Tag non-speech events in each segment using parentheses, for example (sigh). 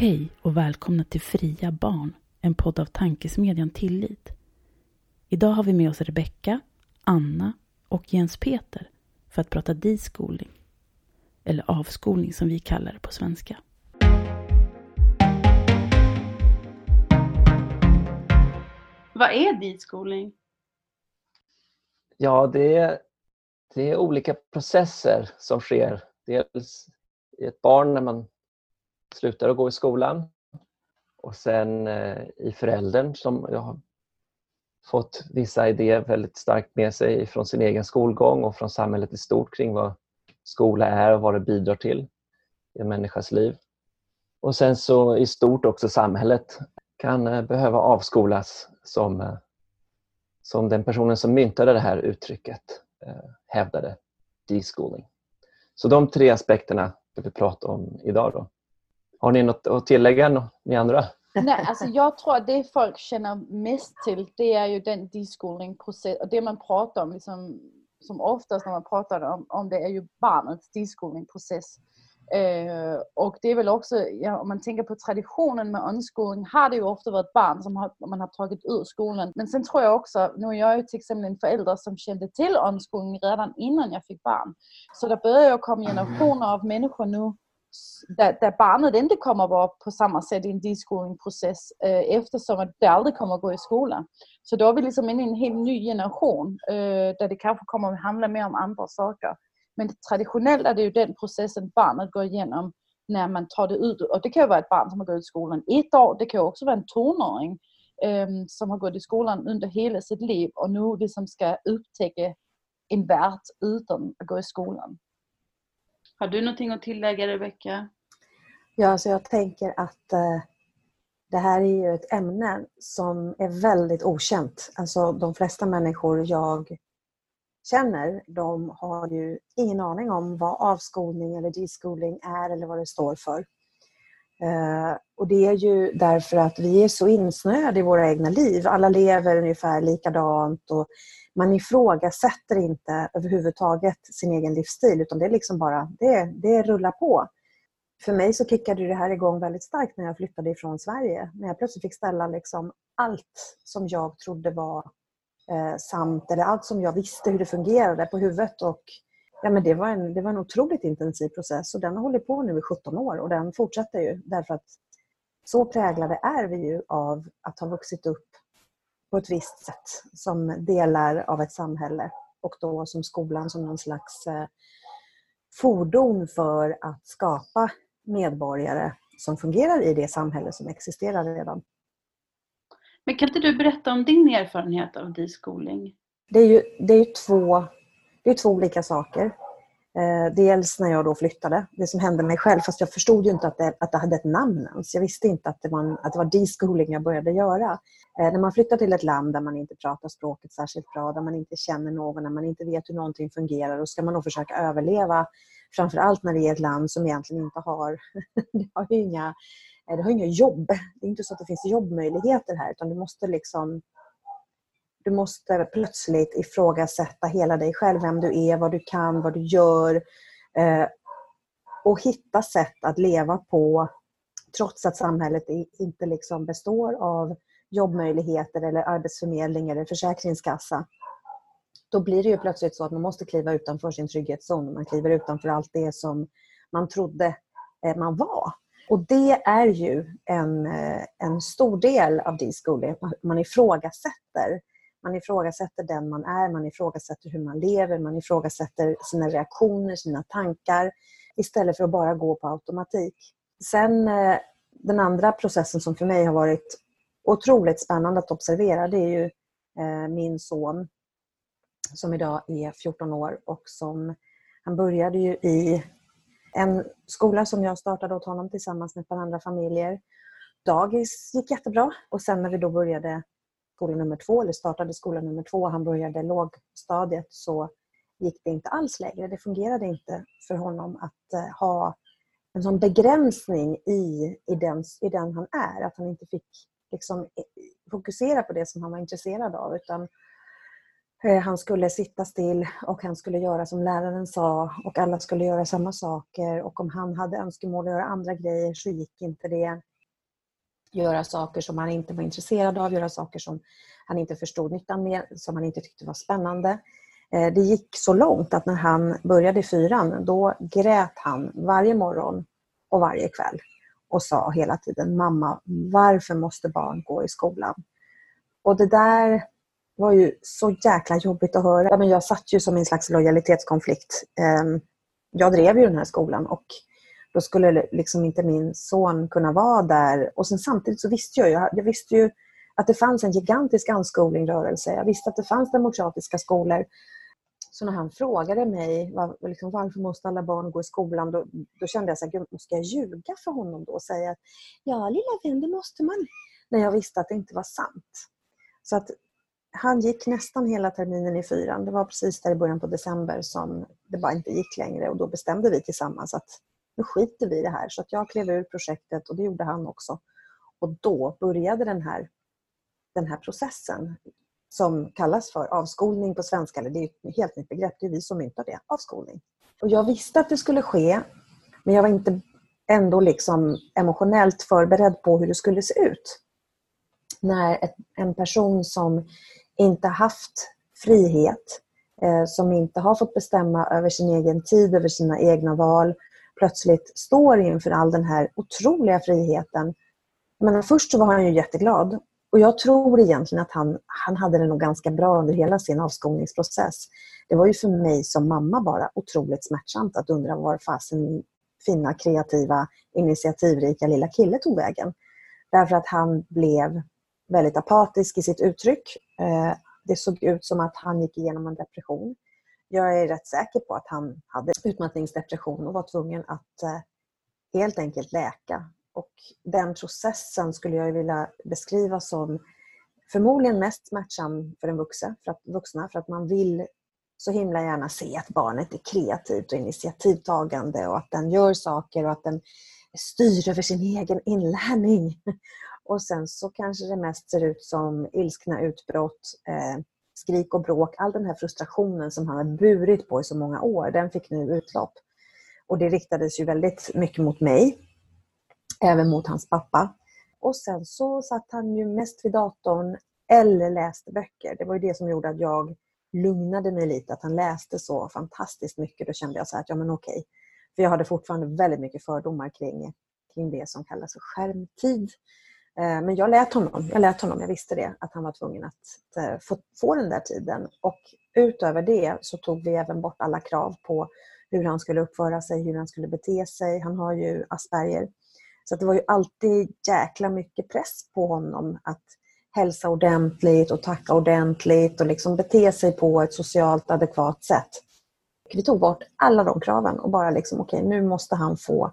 Hej och välkomna till Fria barn, en podd av tankesmedjan Tillit. Idag har vi med oss Rebecka, Anna och Jens Peter för att prata diskolning. Eller avskolning som vi kallar det på svenska. Vad är diskolning? Ja, det är, det är olika processer som sker. Dels i ett barn när man slutar att gå i skolan och sen eh, i föräldern som jag har fått vissa idéer väldigt starkt med sig från sin egen skolgång och från samhället i stort kring vad skola är och vad det bidrar till i en människas liv. Och sen så i stort också samhället kan eh, behöva avskolas som, eh, som den personen som myntade det här uttrycket hävdade, deschooling. Så de tre aspekterna ska vi prata om idag. Då. Har ni något att tillägga, ni andra? Nej, alltså jag tror att det folk känner mest till det är ju den diskolningprocess och det man pratar om liksom, som oftast när man pratar om, om det är ju barnets diskolningprocess. Eh, och det är väl också, ja, om man tänker på traditionen med omskolning, har det ju ofta varit barn som har, man har tagit ur skolan. Men sen tror jag också, nu är jag ju till exempel en förälder som kände till omskolning redan innan jag fick barn. Så det börjar ju komma generationer av människor nu där, där barnet inte kommer vara på samma sätt i en diskolningsprocess eh, eftersom att det aldrig kommer att gå i skolan. Så då är vi liksom inne i en helt ny generation eh, där det kanske kommer att handla mer om andra saker. Men traditionellt är det ju den processen barnet går igenom när man tar det ut. Och det kan ju vara ett barn som har gått i skolan ett år, det kan också vara en tonåring eh, som har gått i skolan under hela sitt liv och nu liksom ska upptäcka en värld utan att gå i skolan. Har du någonting att tillägga Rebecka? Ja, alltså jag tänker att eh, det här är ju ett ämne som är väldigt okänt. Alltså de flesta människor jag känner, de har ju ingen aning om vad avskolning eller deschooling är eller vad det står för. Eh, och det är ju därför att vi är så insnöade i våra egna liv. Alla lever ungefär likadant och man ifrågasätter inte överhuvudtaget sin egen livsstil utan det är liksom bara, det, det rullar på. För mig så kickade det här igång väldigt starkt när jag flyttade ifrån Sverige. När jag plötsligt fick ställa liksom allt som jag trodde var eh, sant eller allt som jag visste hur det fungerade på huvudet. Och, ja, men det, var en, det var en otroligt intensiv process och den har hållit på nu i 17 år och den fortsätter ju därför att så präglade är vi ju av att ha vuxit upp på ett visst sätt som delar av ett samhälle och då som skolan som någon slags eh, fordon för att skapa medborgare som fungerar i det samhälle som existerar redan. Men kan inte du berätta om din erfarenhet av deschooling? Det är ju, det är ju två, det är två olika saker. Eh, dels när jag då flyttade, det som hände mig själv, fast jag förstod ju inte att det, att det hade ett namn ens. Jag visste inte att det var, att det var deschooling jag började göra. Eh, när man flyttar till ett land där man inte pratar språket särskilt bra, där man inte känner någon, där man inte vet hur någonting fungerar, då ska man nog försöka överleva. Framförallt när det är ett land som egentligen inte har, (laughs) det har ju inga, eh, det har inga jobb. Det är inte så att det finns jobbmöjligheter här, utan du måste liksom du måste plötsligt ifrågasätta hela dig själv, vem du är, vad du kan, vad du gör. Eh, och hitta sätt att leva på trots att samhället inte liksom består av jobbmöjligheter eller arbetsförmedling eller försäkringskassa. Då blir det ju plötsligt så att man måste kliva utanför sin trygghetszon. Man kliver utanför allt det som man trodde eh, man var. Och det är ju en, eh, en stor del av D-schooling. Man ifrågasätter man ifrågasätter den man är, man ifrågasätter hur man lever, man ifrågasätter sina reaktioner, sina tankar istället för att bara gå på automatik. Sen eh, den andra processen som för mig har varit otroligt spännande att observera det är ju eh, min son som idag är 14 år och som han började ju i en skola som jag startade åt honom tillsammans med ett par andra familjer. Dagis gick jättebra och sen när vi då började skola nummer två, eller startade skola nummer två, han började lågstadiet, så gick det inte alls längre. Det fungerade inte för honom att eh, ha en sån begränsning i, i, den, i den han är. Att han inte fick liksom, eh, fokusera på det som han var intresserad av. Utan eh, han skulle sitta still och han skulle göra som läraren sa och alla skulle göra samma saker. Och om han hade önskemål att göra andra grejer så gick inte det göra saker som han inte var intresserad av, göra saker som han inte förstod nyttan med, som han inte tyckte var spännande. Eh, det gick så långt att när han började i fyran, då grät han varje morgon och varje kväll och sa hela tiden Mamma, varför måste barn gå i skolan? Och det där var ju så jäkla jobbigt att höra. jag satt ju som en slags lojalitetskonflikt. Ehm, jag drev ju den här skolan och då skulle liksom inte min son kunna vara där. Och sen samtidigt så visste jag ju, jag visste ju att det fanns en gigantisk unschooling-rörelse. Jag visste att det fanns demokratiska skolor. Så när han frågade mig var, liksom, varför måste alla barn gå i skolan, då, då kände jag så här, ska jag ljuga för honom då och säga att ja, lilla vän, det måste man. När jag visste att det inte var sant. Så att han gick nästan hela terminen i fyran. Det var precis där i början på december som det bara inte gick längre och då bestämde vi tillsammans att nu skiter vi i det här. Så att jag klev ur projektet och det gjorde han också. Och då började den här, den här processen som kallas för avskolning på svenska. Eller det är ett helt nytt begrepp, det är vi som myntar det. Avskolning. Och jag visste att det skulle ske, men jag var inte ändå liksom emotionellt förberedd på hur det skulle se ut. När ett, en person som inte haft frihet, eh, som inte har fått bestämma över sin egen tid, över sina egna val, plötsligt står inför all den här otroliga friheten. Men först så var han ju jätteglad. Och jag tror egentligen att han, han hade det nog ganska bra under hela sin avskolningsprocess. Det var ju för mig som mamma bara otroligt smärtsamt att undra var fasen fina, kreativa, initiativrika lilla kille tog vägen. Därför att han blev väldigt apatisk i sitt uttryck. Eh, det såg ut som att han gick igenom en depression. Jag är rätt säker på att han hade utmattningsdepression och var tvungen att eh, helt enkelt läka. Och den processen skulle jag vilja beskriva som förmodligen mest smärtsam för en vuxen, för att, vuxna, för att man vill så himla gärna se att barnet är kreativt och initiativtagande och att den gör saker och att den styr över sin egen inlärning. (laughs) Och sen så kanske det mest ser ut som ilskna utbrott, eh, skrik och bråk. All den här frustrationen som han har burit på i så många år, den fick nu utlopp. Och det riktades ju väldigt mycket mot mig, även mot hans pappa. Och sen så satt han ju mest vid datorn eller läste böcker. Det var ju det som gjorde att jag lugnade mig lite, att han läste så fantastiskt mycket. Då kände jag så här att, ja men okej. För jag hade fortfarande väldigt mycket fördomar kring, kring det som kallas för skärmtid. Eh, men jag lät honom. Jag lät honom. Jag visste det, att han var tvungen att eh, få, få den där tiden. Och utöver det så tog vi även bort alla krav på hur han skulle uppföra sig, hur han skulle bete sig. Han har ju Asperger. Så det var ju alltid jäkla mycket press på honom att hälsa ordentligt och tacka ordentligt och liksom bete sig på ett socialt adekvat sätt. Vi tog bort alla de kraven och bara liksom, okej, okay, nu måste han få,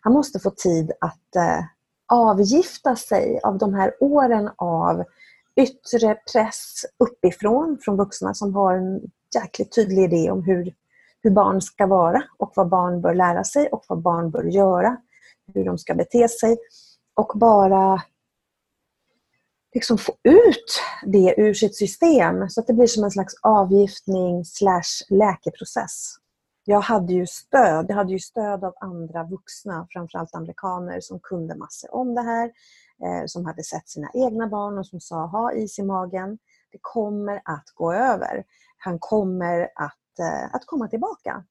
han måste få tid att eh, avgifta sig av de här åren av yttre press uppifrån från vuxna som har en jäkligt tydlig idé om hur, hur barn ska vara och vad barn bör lära sig och vad barn bör göra, hur de ska bete sig och bara liksom få ut det ur sitt system. Så att det blir som en slags avgiftning slash läkeprocess jag hade ju stöd. Jag hade ju stöd av andra vuxna, framförallt amerikaner, som kunde massor om det här. Eh, som hade sett sina egna barn och som sa, ha is i magen. Det kommer att gå över. Han kommer att, eh, att komma tillbaka.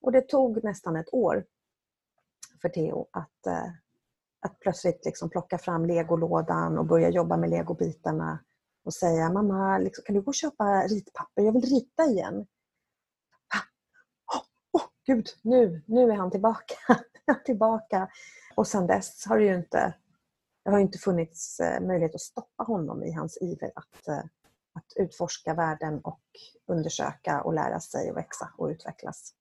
Och det tog nästan ett år för Theo att, eh, att plötsligt liksom plocka fram legolådan och börja jobba med legobitarna och säga, mamma, liksom, kan du gå och köpa ritpapper? Jag vill rita igen gud, nu, nu är han tillbaka. (laughs) tillbaka. Och sen dess har det ju inte, det har inte funnits eh, möjlighet att stoppa honom i hans iver att, eh, att utforska världen och undersöka och lära sig och växa och utvecklas.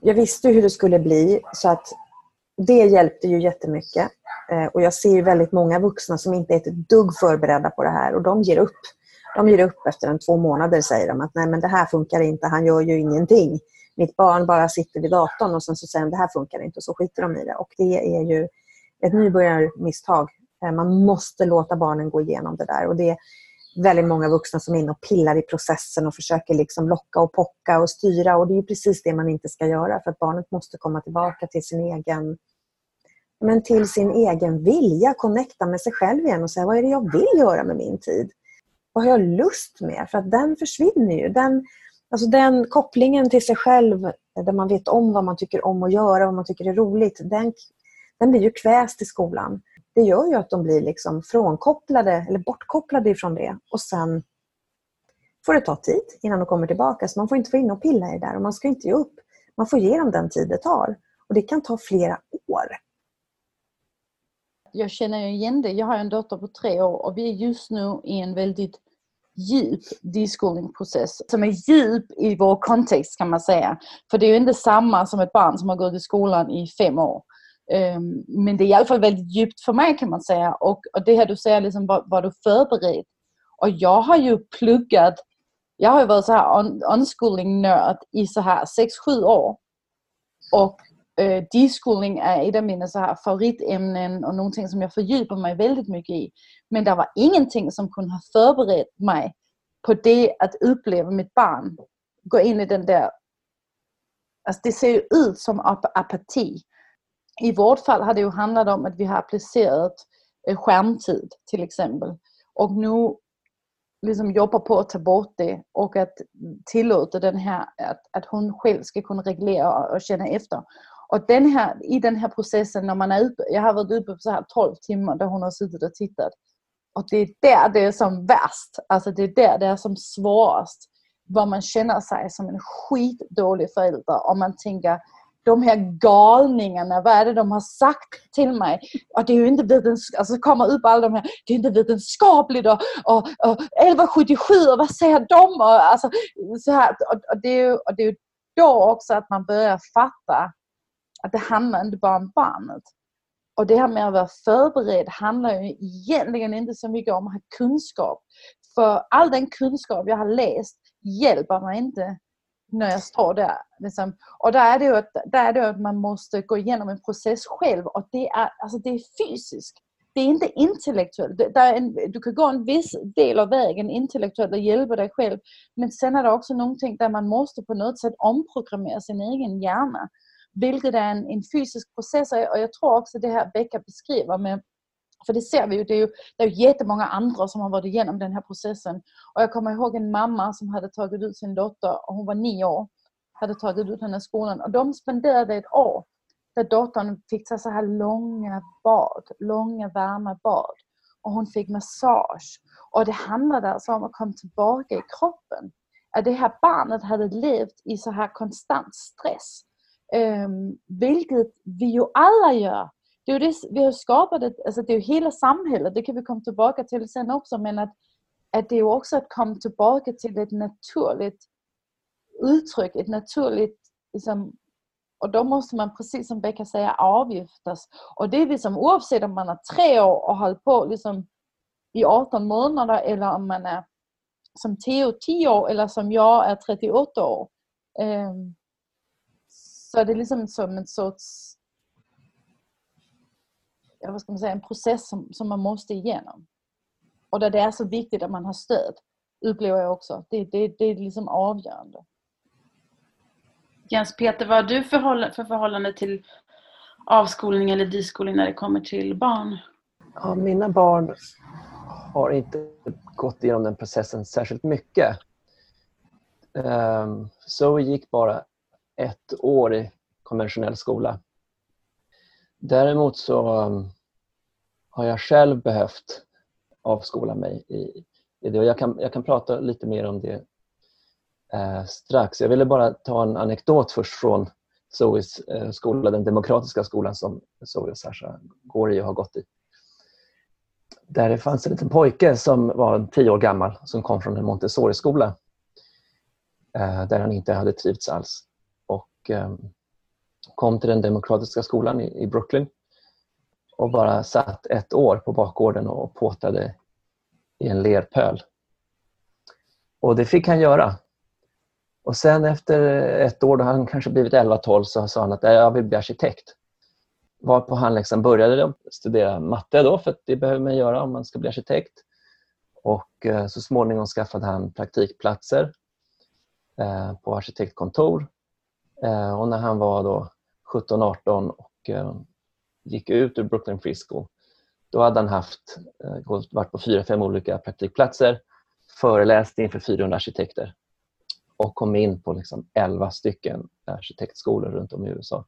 Jag visste hur det skulle bli så att det hjälpte ju jättemycket. Eh, och jag ser väldigt många vuxna som inte är ett dugg förberedda på det här och de ger upp. De ger upp efter en två månader säger de att nej men det här funkar inte, han gör ju ingenting mitt barn bara sitter vid datorn och sen så säger de det här funkar inte och så skiter de i det. Och det är ju ett nybörjarmisstag. Eh, man måste låta barnen gå igenom det där. Och det är väldigt många vuxna som är inne och pillar i processen och försöker liksom locka och pocka och styra. Och det är precis det man inte ska göra för att barnet måste komma tillbaka till sin egen men till sin egen vilja, connecta med sig själv igen och säga vad är det jag vill göra med min tid? Vad har jag lust med? För att den försvinner ju. Den, alltså den kopplingen till sig själv, eh, där man vet om vad man tycker om att göra, vad man tycker är roligt, den, den blir ju kväst i skolan. Det gör ju att de blir liksom frånkopplade eller bortkopplade ifrån det och sen får det ta tid innan de kommer tillbaka. Så man får inte få in och pilla i det där och man ska inte ge upp. Man får ge dem den tid det tar. Och det kan ta flera år. Jag känner ju igen det. Jag har en dotter på tre år och vi är just nu i en väldigt djup deskolningsprocess som är djup i vår kontext kan man säga. För det är ju inte samma som ett barn som har gått i skolan i fem år. Ehm, men det är i alla fall väldigt djupt för mig kan man säga. Och, och det här du säger, liksom, var, var du förberedd? Och jag har ju pluggat jag har varit så här unschooling-nörd i så här 6-7 år. Och Øh, eh, deschooling är ett av mina så här favoritämnen och någonting som jag fördjupar mig väldigt mycket i. Men det var ingenting som kunde ha förberett mig på det att uppleva mitt barn gå in i den där... Alltså det ser ju ut som ap apati. I vårt fall har det ju handlat om att vi har applicerat øh, skärmtid till exempel. Och nu liksom jobba på att ta bort det och att tillåta den här, att, att hon själv ska kunna reglera och känna efter. Och den här, i den här processen när man är uppe, jag har varit uppe på så här 12 timmar där hon har suttit och tittat. Och det är där det är som värst, alltså det är där det är som svårast. Vad man känner sig som en skitdålig förälder om man tänker de här galningarna, vad är det de har sagt till mig? Och det är ju inte vetenskapligt, alltså kommer upp alla de här, det är inte vetenskapligt och, och, och 1177 och vad säger de? Och, alltså, så här, och, och, det är ju, och det är då också att man börjar fatta att det handlar inte bara om barnet. Och det här med att vara förberedd handlar ju egentligen inte så mycket om att ha kunskap. För all den kunskap jag har läst hjälper mig inte när jag står där. Liksom. Och där är, det ju att, där är det att man måste gå igenom en process själv och det är, alltså det är fysiskt. Det är inte intellektuellt. Det, är en, du kan gå en viss del av vägen intellektuellt och hjälpa dig själv. Men sen är det också någonting där man måste på något sätt omprogrammera sin egen hjärna. Vilket är en, en fysisk process och jag tror också det här Becka beskriver med för det ser vi ju, det är ju, det är ju jättemånga andra som har varit igenom den här processen. Och jag kommer ihåg en mamma som hade tagit ut sin dotter, och hon var nio år, hade tagit ut henne i skolan. Och de spenderade ett år där dottern fick så här långa bad, långa varma bad. Och hon fick massage. Och det handlade alltså om att komma tillbaka i kroppen. Att det här barnet hade levt i så här konstant stress. Vilket vi ju alla gör det är det, vi har skapat ett, alltså det är ju hela samhället, det kan vi komma tillbaka till sen också, men att, att det är ju också att komma tillbaka till ett naturligt uttryck, ett naturligt liksom, och då måste man precis som Becka säger avgiftas. Och det är liksom oavsett om man är tre år och hållit på liksom i 18 månader eller om man är som Theo 10 år eller som jag är 38 år. Um, så det är liksom som en sorts vad ska man säga, en process som, som man måste igenom. Och där det är så viktigt att man har stöd, upplever jag också. Det, det, det är liksom avgörande. Jens Peter, vad har du för, för förhållande till avskolning eller diskolning när det kommer till barn? Ja, mina barn har inte gått igenom den processen särskilt mycket. Um, Zoe gick bara ett år i konventionell skola. Däremot så um, har jag själv behövt avskola mig i, i det. Och jag, kan, jag kan prata lite mer om det eh, strax. Jag ville bara ta en anekdot först från Zoes eh, skola, den demokratiska skolan som Zoe och Sasha går i och har gått i. Där det fanns en liten pojke som var tio år gammal som kom från en Montessori-skola eh, där han inte hade trivts alls. Och, ehm, kom till den demokratiska skolan i, Brooklyn och bara satt ett år på bakgården och påtade i en lerpöl. Och det fick han göra. Och sen efter ett år, då han kanske blivit 11-12, så sa han att jag vill bli arkitekt. Varpå han liksom började studera matte då, för det behöver man göra om man ska bli arkitekt. Och eh, så småningom skaffade han praktikplatser eh, på arkitektkontor. Eh, och när han var då 17-18 och eh, gick ut ur Brooklyn Free School, då hade han haft, eh, varit på fyra, fem olika praktikplatser, föreläst inför 400 arkitekter och kom in på liksom 11 stycken arkitektskolor runt om i USA.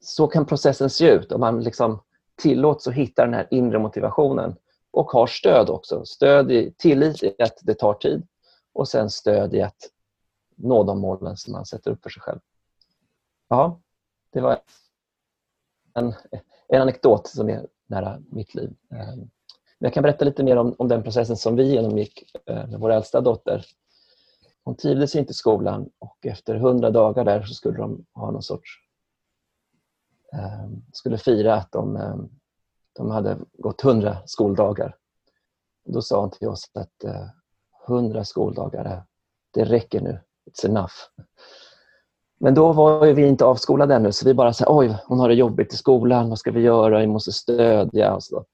Så kan processen se ut om man liksom tillåts att hitta den här inre motivationen och har stöd också. Stöd i tillit i att det tar tid och sen stöd i att nå de målen som man sätter upp för sig själv. Ja, det var en, en anekdot som är nära mitt liv. Ehm, men jag kan berätta lite mer om, om den processen som vi genomgick eh, med vår äldsta dotter. Hon trivdes inte i skolan och efter hundra dagar där så skulle de ha någon sorts ehm, skulle fira att de, ehm, de hade gått hundra skoldagar. Då sa hon till oss att eh, hundra skoldagar, det räcker nu. It's enough. Men då var vi inte avskolade ännu så vi bara sa oj, hon har det jobbigt i skolan, vad ska vi göra, vi måste stödja. Och så.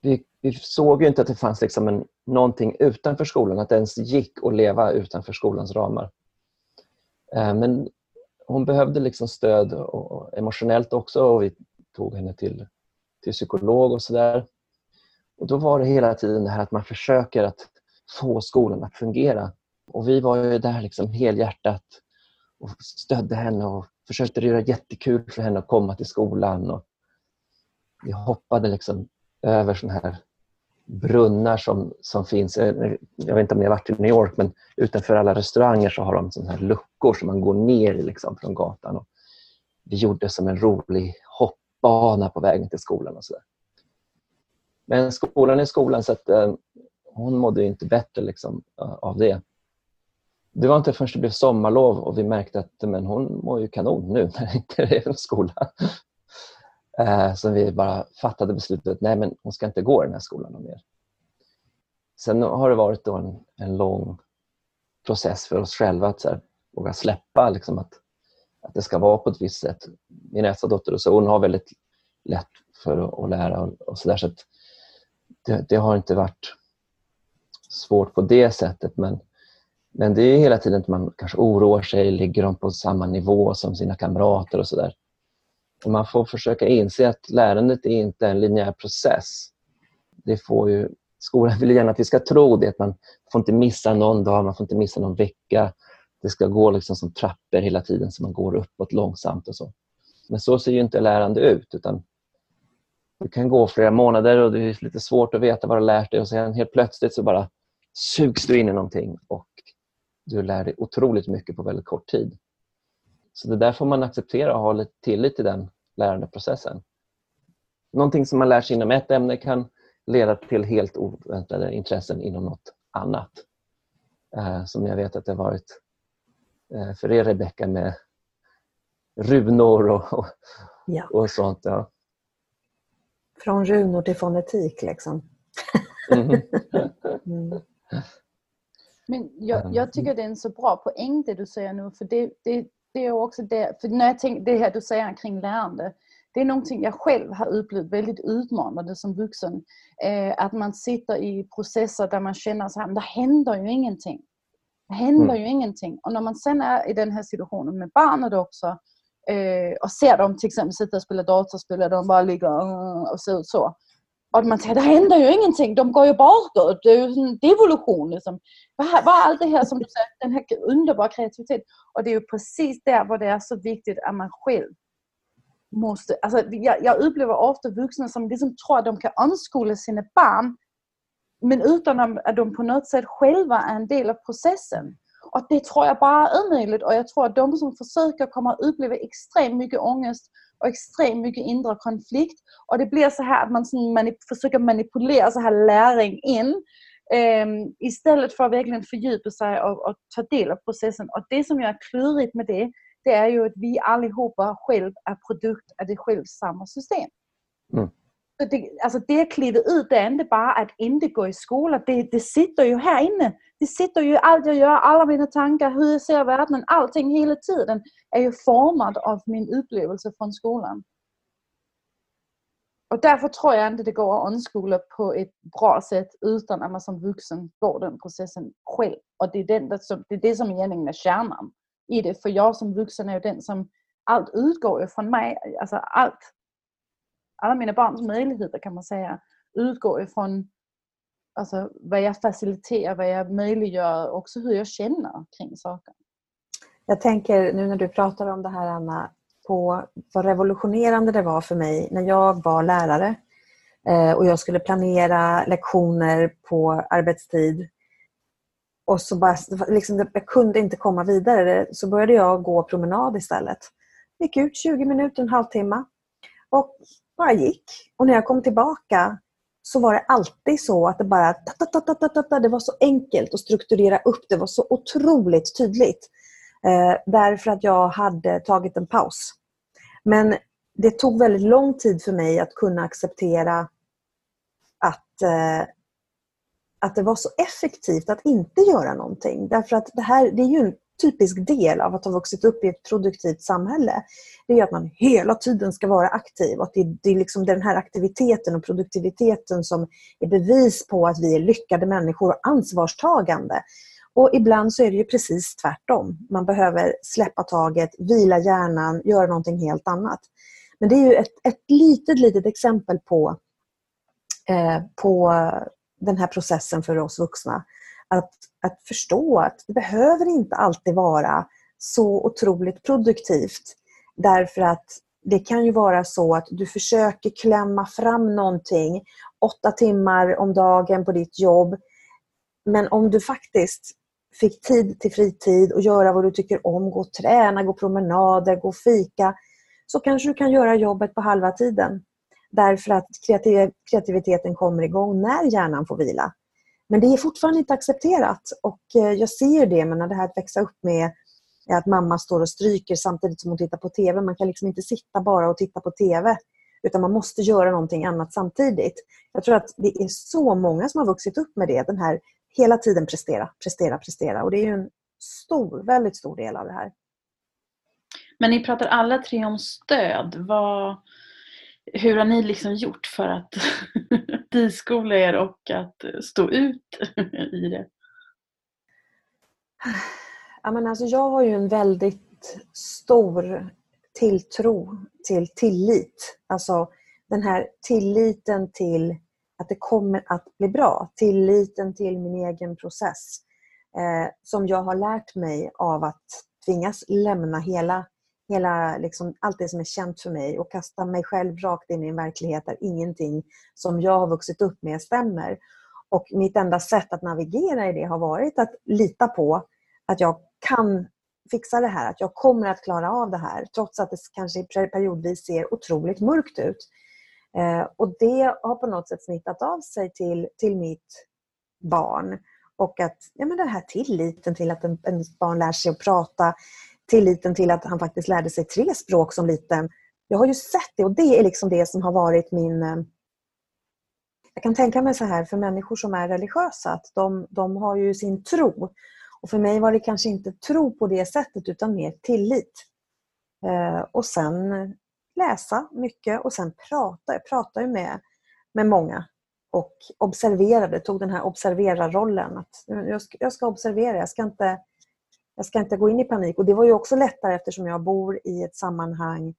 Vi, vi såg ju inte att det fanns liksom en, någonting utanför skolan, att det ens gick att leva utanför skolans ramar. Eh, men hon behövde liksom stöd och, och emotionellt också och vi tog henne till, till psykolog och sådär. Och Då var det hela tiden det här att man försöker att få skolan att fungera. Och Vi var ju där liksom helhjärtat och stödde henne och försökte göra jättekul för henne att komma till skolan. Och vi hoppade liksom över sådana här brunnar som, som finns. Eh, jag vet inte om ni har varit i New York men utanför alla restauranger så har de sådana här luckor som man går ner i liksom från gatan. Och vi gjorde som en rolig hoppbana på vägen till skolan. och så där. Men skolan är skolan så att eh, hon mådde inte bättre liksom, eh, av det det var inte förrän det blev sommarlov och vi märkte att men hon mår ju kanon nu när det inte är någon skola. (laughs) Eh, så vi bara fattade beslutet att nej, men hon ska inte gå i den här skolan mer. Sen har det varit då en, en lång process för oss själva att så här, våga släppa liksom att, att det ska vara på ett visst sätt. Min äldsta dotter så hon har väldigt lätt för att, att lära och, och så där, så det, det, har inte varit svårt på det sättet men men det är hela tiden att man kanske oroar sig, ligger de på samma nivå som sina kamrater och sådär. Man får försöka inse att lärandet är inte en linjär process. Det får ju, skolan vill gärna att vi ska tro det, att man får inte missa någon dag, man får inte missa någon vecka. Det ska gå liksom som trappor hela tiden så man går uppåt långsamt och så. Men så ser ju inte lärande ut utan det kan gå flera månader och det är lite svårt att veta vad du har lärt dig och sen helt plötsligt så bara sugs du in i någonting och du lär dig otroligt mycket på väldigt kort tid. Så det där får man acceptera och ha lite tillit till den lärandeprocessen. Någonting som man lär sig inom ett ämne kan leda till helt oväntade intressen inom något annat. Eh, som jag vet att det har varit eh, för er Rebecka med runor och, och, ja. och sånt. Ja. Från runor till fonetik liksom. (laughs) Mm. mm. Men jag, jag, tycker det är en så bra poäng det du säger nu för det, det, det är också det, för när jag tänker det här du säger kring lärande det är någonting jag själv har upplevt väldigt utmanande som vuxen. Eh, att man sitter i processer där man känner att det händer ju ingenting. Det händer mm. ju ingenting. Och när man sen är i den här situationen med barnet också eh, och ser dem till exempel sitta och spela datorspel och de bara ligger och ser ut så. Och man säger, det händer ju ingenting, de går ju bakåt, det är ju en devolution. Liksom. Vad, är allt det här som du säger, den här underbara kreativiteten. Och det är ju precis där var det är så viktigt att man själv måste... Alltså, jag, jag upplever ofta vuxna som liksom tror att de kan omskola sina barn men utan att de på något sätt själva är en del av processen. Och det tror jag bara är omöjligt och jag tror att de som försöker kommer att uppleva extremt mycket ångest och extremt mycket inre konflikt. Och det blir så här att man manip försöker manipulera så här läring in um, istället för att verkligen fördjupa sig och, och, ta del av processen. Och det som är klurigt med det, det är ju att vi allihopa själv är produkt av det själv samma system. Mm. Det, alltså det kliver ut, det är inte bara att inte gå i skolan, det, det sitter ju här inne. Det sitter ju allt jag gör, alla mina tankar, hur jag ser världen, allting hela tiden är ju format av min upplevelse från skolan. Och därför tror jag inte det går att omskola på ett bra sätt utan att man som vuxen går den processen själv. Och det är, den, det är det som egentligen är kärnan i det. För jag som vuxen är ju den som allt utgår ju från mig. Alltså allt. Alla mina barns möjligheter kan man säga utgår ifrån alltså, vad jag faciliterar, vad jag möjliggör och också hur jag känner kring saker. Jag tänker nu när du pratar om det här Anna, på vad revolutionerande det var för mig när jag var lärare eh, och jag skulle planera lektioner på arbetstid. Och så bara, liksom, jag kunde inte komma vidare. Så började jag gå promenad istället. Gick ut 20 minuter, en halvtimme och bara gick. Och när jag kom tillbaka så var det alltid så att det bara... Det var så enkelt att strukturera upp. Det var så otroligt tydligt. Eh, därför att jag hade tagit en paus. Men det tog väldigt lång tid för mig att kunna acceptera att, eh, att det var så effektivt att inte göra någonting. Därför att det här det är ju en typisk del av att ha vuxit upp i ett produktivt samhälle. Det är att man hela tiden ska vara aktiv. Och att det, det är liksom den här aktiviteten och produktiviteten som är bevis på att vi är lyckade människor och ansvarstagande. Och ibland så är det ju precis tvärtom. Man behöver släppa taget, vila hjärnan, göra någonting helt annat. Men det är ju ett, ett litet, litet exempel på, eh, på den här processen för oss vuxna. Att, att förstå att det behöver inte alltid vara så otroligt produktivt. Därför att det kan ju vara så att du försöker klämma fram någonting åtta timmar om dagen på ditt jobb. Men om du faktiskt fick tid till fritid och göra vad du tycker om, gå och träna, gå promenader, gå och fika, så kanske du kan göra jobbet på halva tiden. Därför att kreativiteten kommer igång när hjärnan får vila. Men det är fortfarande inte accepterat och eh, jag ser det men det här att växa upp med att mamma står och stryker samtidigt som hon tittar på TV. Man kan liksom inte sitta bara och titta på TV utan man måste göra någonting annat samtidigt. Jag tror att det är så många som har vuxit upp med det, den här hela tiden prestera, prestera, prestera. Och det är ju en stor, väldigt stor del av det här. Men ni pratar alla tre om stöd. Vad, hur har ni liksom gjort för att (laughs) diskola er och att stå ut (laughs) i det? Ja, men alltså jag har ju en väldigt stor tilltro till tillit. Alltså den här tilliten till att det kommer att bli bra. Tilliten till min egen process. Eh, som jag har lärt mig av att tvingas lämna hela, hela liksom, allt det som är känt för mig och kasta mig själv rakt in i en verklighet där ingenting som jag har vuxit upp med stämmer. Och mitt enda sätt att navigera i det har varit att lita på att jag kan fixa det här, att jag kommer att klara av det här trots att det kanske periodvis ser otroligt mörkt ut. Eh, och det har på något sätt smittat av sig till, till mitt barn. Och att ja, men den här tilliten till att en, en barn lär sig att prata, tilliten till att han faktiskt lärde sig tre språk som liten. Jag har ju sett det och det är liksom det som har varit min... Eh, jag kan tänka mig så här för människor som är religiösa att de, de har ju sin tro. Och för mig var det kanske inte tro på det sättet utan mer tillit. Eh, och sen läsa mycket och sen prata. Jag pratade med, med många och observerade, tog den här observera-rollen. Att jag, ska, jag ska observera, jag ska, inte, jag ska inte gå in i panik. Och Det var ju också lättare eftersom jag bor i ett sammanhang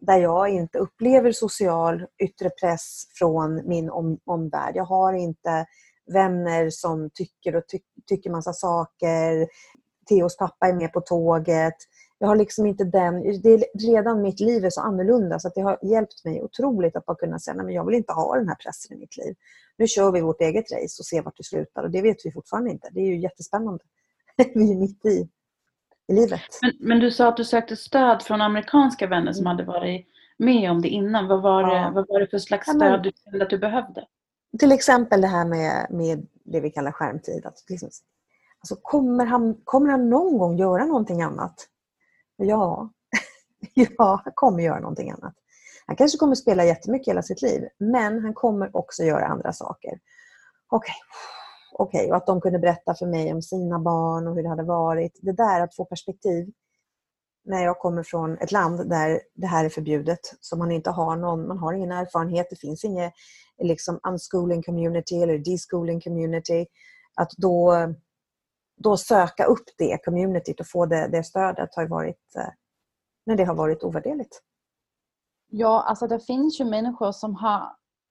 där jag inte upplever social yttre press från min om, omvärld. Jag har inte vänner som tycker och ty tycker massa saker. Theos pappa är med på tåget jag har liksom inte den... Det är, redan mitt liv är så annorlunda så att det har hjälpt mig otroligt att bara kunna säga att jag vill inte ha den här pressen i mitt liv. Nu kör vi vårt eget race och ser vart det slutar och det vet vi fortfarande inte. Det är ju jättespännande. (laughs) vi är mitt i, i livet. Men, men, du sa att du sökte stöd från amerikanska vänner som hade varit med om det innan. Vad var, ja. det, vad var det för slags stöd ja, men, du kände att du behövde? Till exempel det här med, med det vi kallar skärmtid. Att liksom, alltså kommer, han, kommer han någon gång göra någonting annat? Ja, (laughs) ja, han kommer göra någonting annat. Han kanske kommer spela jättemycket hela sitt liv, men han kommer också göra andra saker. Okej, okay okay. och att de kunde berätta för mig om sina barn och hur det hade varit. Det där att få perspektiv när jag kommer från ett land där det här är förbjudet, så man inte har någon, man har ingen erfarenhet, det finns inget liksom unschooling community eller deschooling community, att då då söka upp det communityt och få det, det stödet har varit eh, Men det har varit ovärderligt. Ja, alltså det finns ju människor som har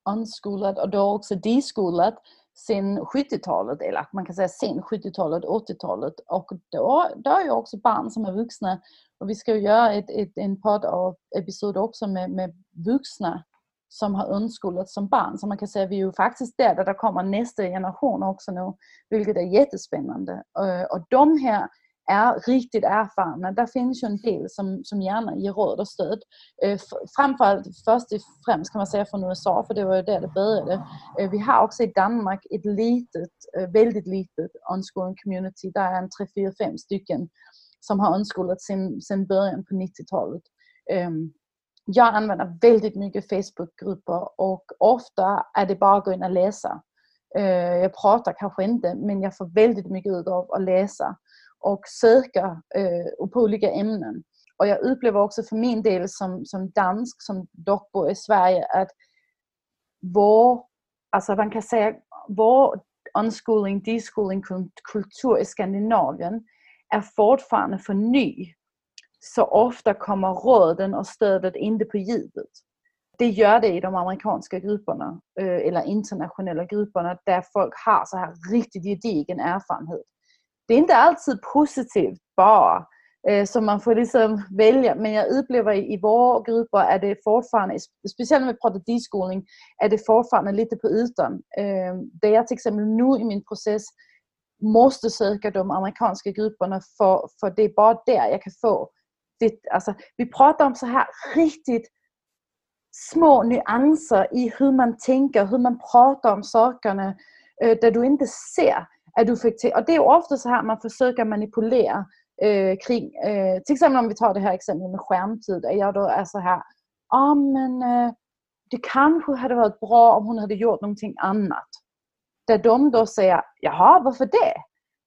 unschoolat och då också deschoolat sen 70-talet, eller man kan säga sen 70-talet, 80-talet. Och då, då är ju också barn som är vuxna. Och vi ska ju göra ett, ett, en podd av episod också med, med vuxna som har undskolats som barn. Så man kan säga att vi är ju faktiskt där, där det kommer nästa generation också nu, vilket är jättespännande. Eh, och de här är riktigt erfarna. Där finns ju en del som, som gärna ger råd och stöd. Eh, framförallt först och främst kan man säga från USA, för det var ju där det började. Eh, vi har också i Danmark ett litet, eh, väldigt litet unschooling community. Där är en 3, 4, 5 stycken som har unschoolat sedan början på 90-talet. Ehm, jag använder väldigt mycket Facebookgrupper och ofta är det bara att gå in och läsa. Eh, jag pratar kanske inte men jag får väldigt mycket ut av att läsa och söka eh, på olika ämnen. Och jag upplever också för min del som, som dansk, som dock bor i Sverige, att vår, alltså man kan säga, vår unschooling, deschooling kultur i Skandinavien är fortfarande för ny. Så ofta kommer råden och stödet inte på djupet. Det gör det i de amerikanska grupperna eh, eller internationella grupperna där folk har så här riktigt gedigen erfarenhet det är inte alltid positivt bara. Eh, så man får liksom välja. Men jag upplever i våra grupper är det fortfarande, speciellt när vi pratar diskolning, är det fortfarande lite på ytan. Eh, där jag till exempel nu i min process måste söka de amerikanska grupperna för, för det är bara där jag kan få det. Alltså, vi pratar om så här riktigt små nyanser i hur man tänker, hur man pratar om sakerna eh, där du inte ser är du fiktiv? Och det är ofta så här man försöker manipulera eh, øh, kring, eh, øh, till exempel om vi tar det här exemplet med skärmtid. att jag då är så här, ja ah, men eh, det kanske hade varit bra om hon hade gjort någonting annat. Där de då säger, jaha varför det?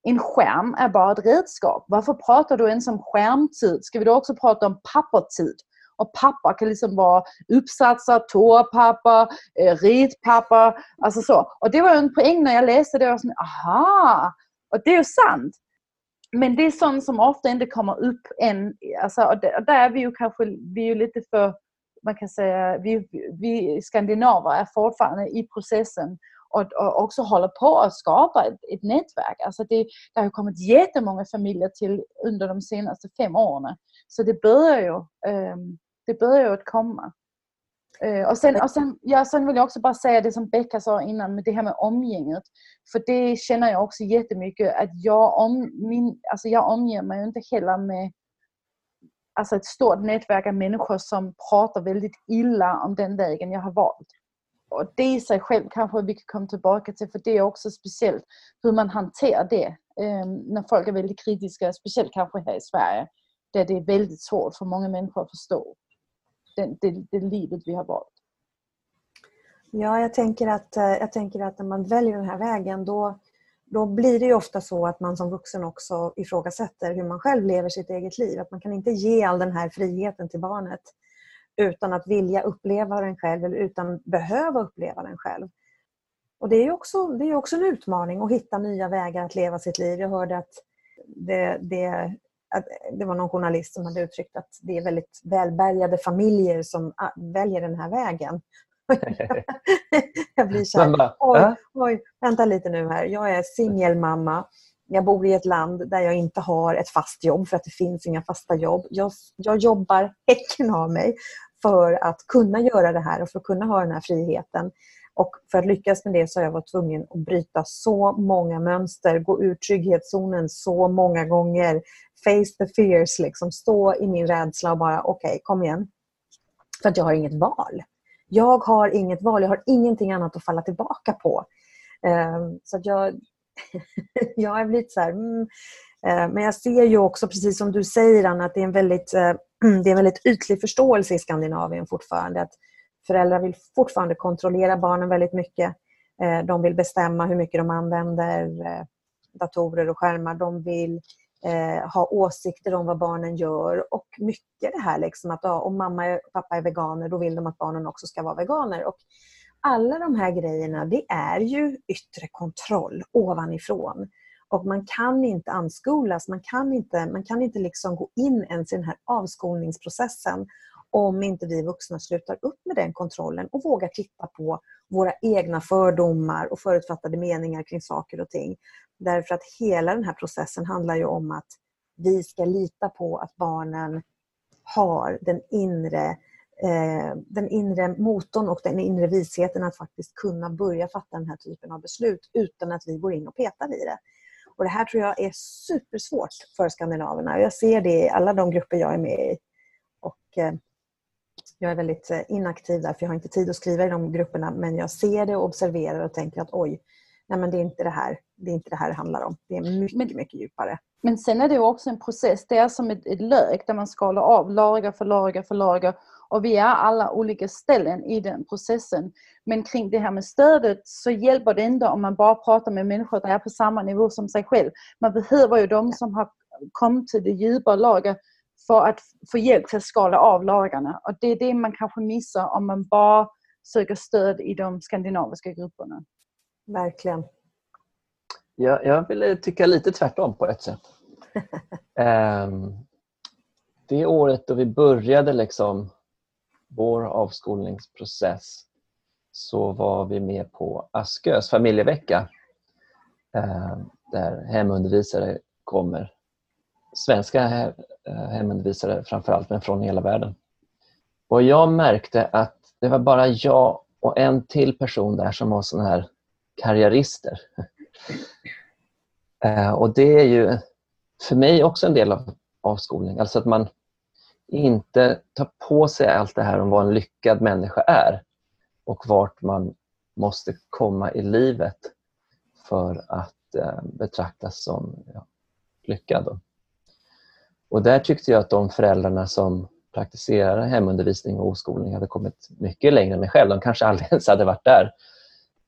En skärm är bara ett redskap. Varför pratar du ens om skärmtid? Ska vi då också prata om pappertid? Och papper kan liksom vara uppsatser, toapapper, eh, ritpapper. Alltså så. Och det var en poäng när jag läste det. Och så, aha! Och det är ju sant. Men det är sånt som ofta inte kommer upp än. Alltså, och där är vi ju kanske vi är lite för, man kan säga, vi, vi skandinaver är fortfarande i processen och, och också håller på att skapa ett, ett nätverk. Alltså det, det har kommit jättemånga familjer till under de senaste fem åren. Så det börjar ju um, det börjar ju att komma. Uh, och, sen, och sen, ja, sen vill jag också bara säga det som Becka sa innan med det här med omgänget. För det känner jag också jättemycket att jag, om, min, alltså jag omger mig inte heller med alltså ett stort nätverk av människor som pratar väldigt illa om den vägen jag har valt. Och det i sig själv kanske vi kan komma tillbaka till för det är också speciellt hur man hanterar det um, när folk är väldigt kritiska, speciellt kanske här i Sverige där det är väldigt svårt för många människor att förstå det, det, det livet vi har valt. Ja, jag tänker, att, eh, jag tänker att när man väljer den här vägen då, då blir det ju ofta så att man som vuxen också ifrågasätter hur man själv lever sitt eget liv. Att man kan inte ge all den här friheten till barnet utan att vilja uppleva den själv eller utan behöva uppleva den själv. Och Det är också, det är också en utmaning att hitta nya vägar att leva sitt liv. Jag hörde att det, det att det var någon journalist som hade uttryckt att det är väldigt välbärgade familjer som ah, väljer den här vägen. (laughs) jag blir så här, oj, oj, vänta lite nu här. Jag är singelmamma. Jag bor i ett land där jag inte har ett fast jobb för att det finns inga fasta jobb. Jag, jag jobbar häcken av mig för att kunna göra det här och för att kunna ha den här friheten. Och för att lyckas med det så har jag varit tvungen att bryta så många mönster, gå ur trygghetszonen så många gånger, face the fears, liksom stå i min rädsla och bara okej, okay, kom igen. För att jag har inget val. Jag har inget val, jag har ingenting annat att falla tillbaka på. Ehm, så att jag, (laughs) jag har blivit så här, mm, ehm, men jag ser ju också, precis som du säger Anna, att det är en väldigt, eh, (clears throat) det är en väldigt ytlig förståelse i Skandinavien fortfarande. Att föräldrar vill fortfarande kontrollera barnen väldigt mycket. Eh, de vill bestämma hur mycket de använder eh, datorer och skärmar. De vill eh, ha åsikter om vad barnen gör och mycket det här liksom att ja, om mamma och pappa är veganer då vill de att barnen också ska vara veganer. Och alla de här grejerna det är ju yttre kontroll ovanifrån. Och man kan inte anskolas, man kan inte, man kan inte liksom gå in ens i den här avskolningsprocessen om inte vi vuxna slutar upp med den kontrollen och vågar titta på våra egna fördomar och förutfattade meningar kring saker och ting. Därför att hela den här processen handlar ju om att vi ska lita på att barnen har den inre, eh, den inre motorn och den inre visheten att faktiskt kunna börja fatta den här typen av beslut utan att vi går in och petar i det. Och Det här tror jag är supersvårt för skandinaverna. Jag ser det i alla de grupper jag är med i. Och, eh, jag är väldigt eh, inaktiv där för jag har inte tid att skriva i de grupperna men jag ser det och observerar och tänker att oj, nej men det är inte det här det, är inte det här det handlar om. Det är mycket, men, mycket djupare. Men sen är det också en process. Det är som ett, ett lök där man skalar av lager för lager för lager. Och vi är alla olika ställen i den processen. Men kring det här med stödet så hjälper det inte om man bara pratar med människor som är på samma nivå som sig själv. Man behöver ju de som har kommit till det djupa lager för att få hjälp till att skala av lagarna. Och det är det man kanske missar om man bara söker stöd i de skandinaviska grupperna. Verkligen. Jag, jag vill tycka lite tvärtom på ett sätt. um, (laughs) det året då vi började liksom vår avskolningsprocess så var vi med på Askös familjevecka um, där hemundervisare kommer. Svenska eh, hemundervisare framförallt, men från hela världen. Och jag märkte att det var bara jag och en till person där som var såna här karriärister. (laughs) Eh, och det är ju för mig också en del av avskolning. Alltså att man inte tar på sig allt det här om vad en lyckad människa är och vart man måste komma i livet för att eh, betraktas som ja, lyckad. Och där tyckte jag att de föräldrarna som praktiserar hemundervisning och oskolning hade kommit mycket längre än mig själv. De kanske aldrig (laughs) ens hade varit där.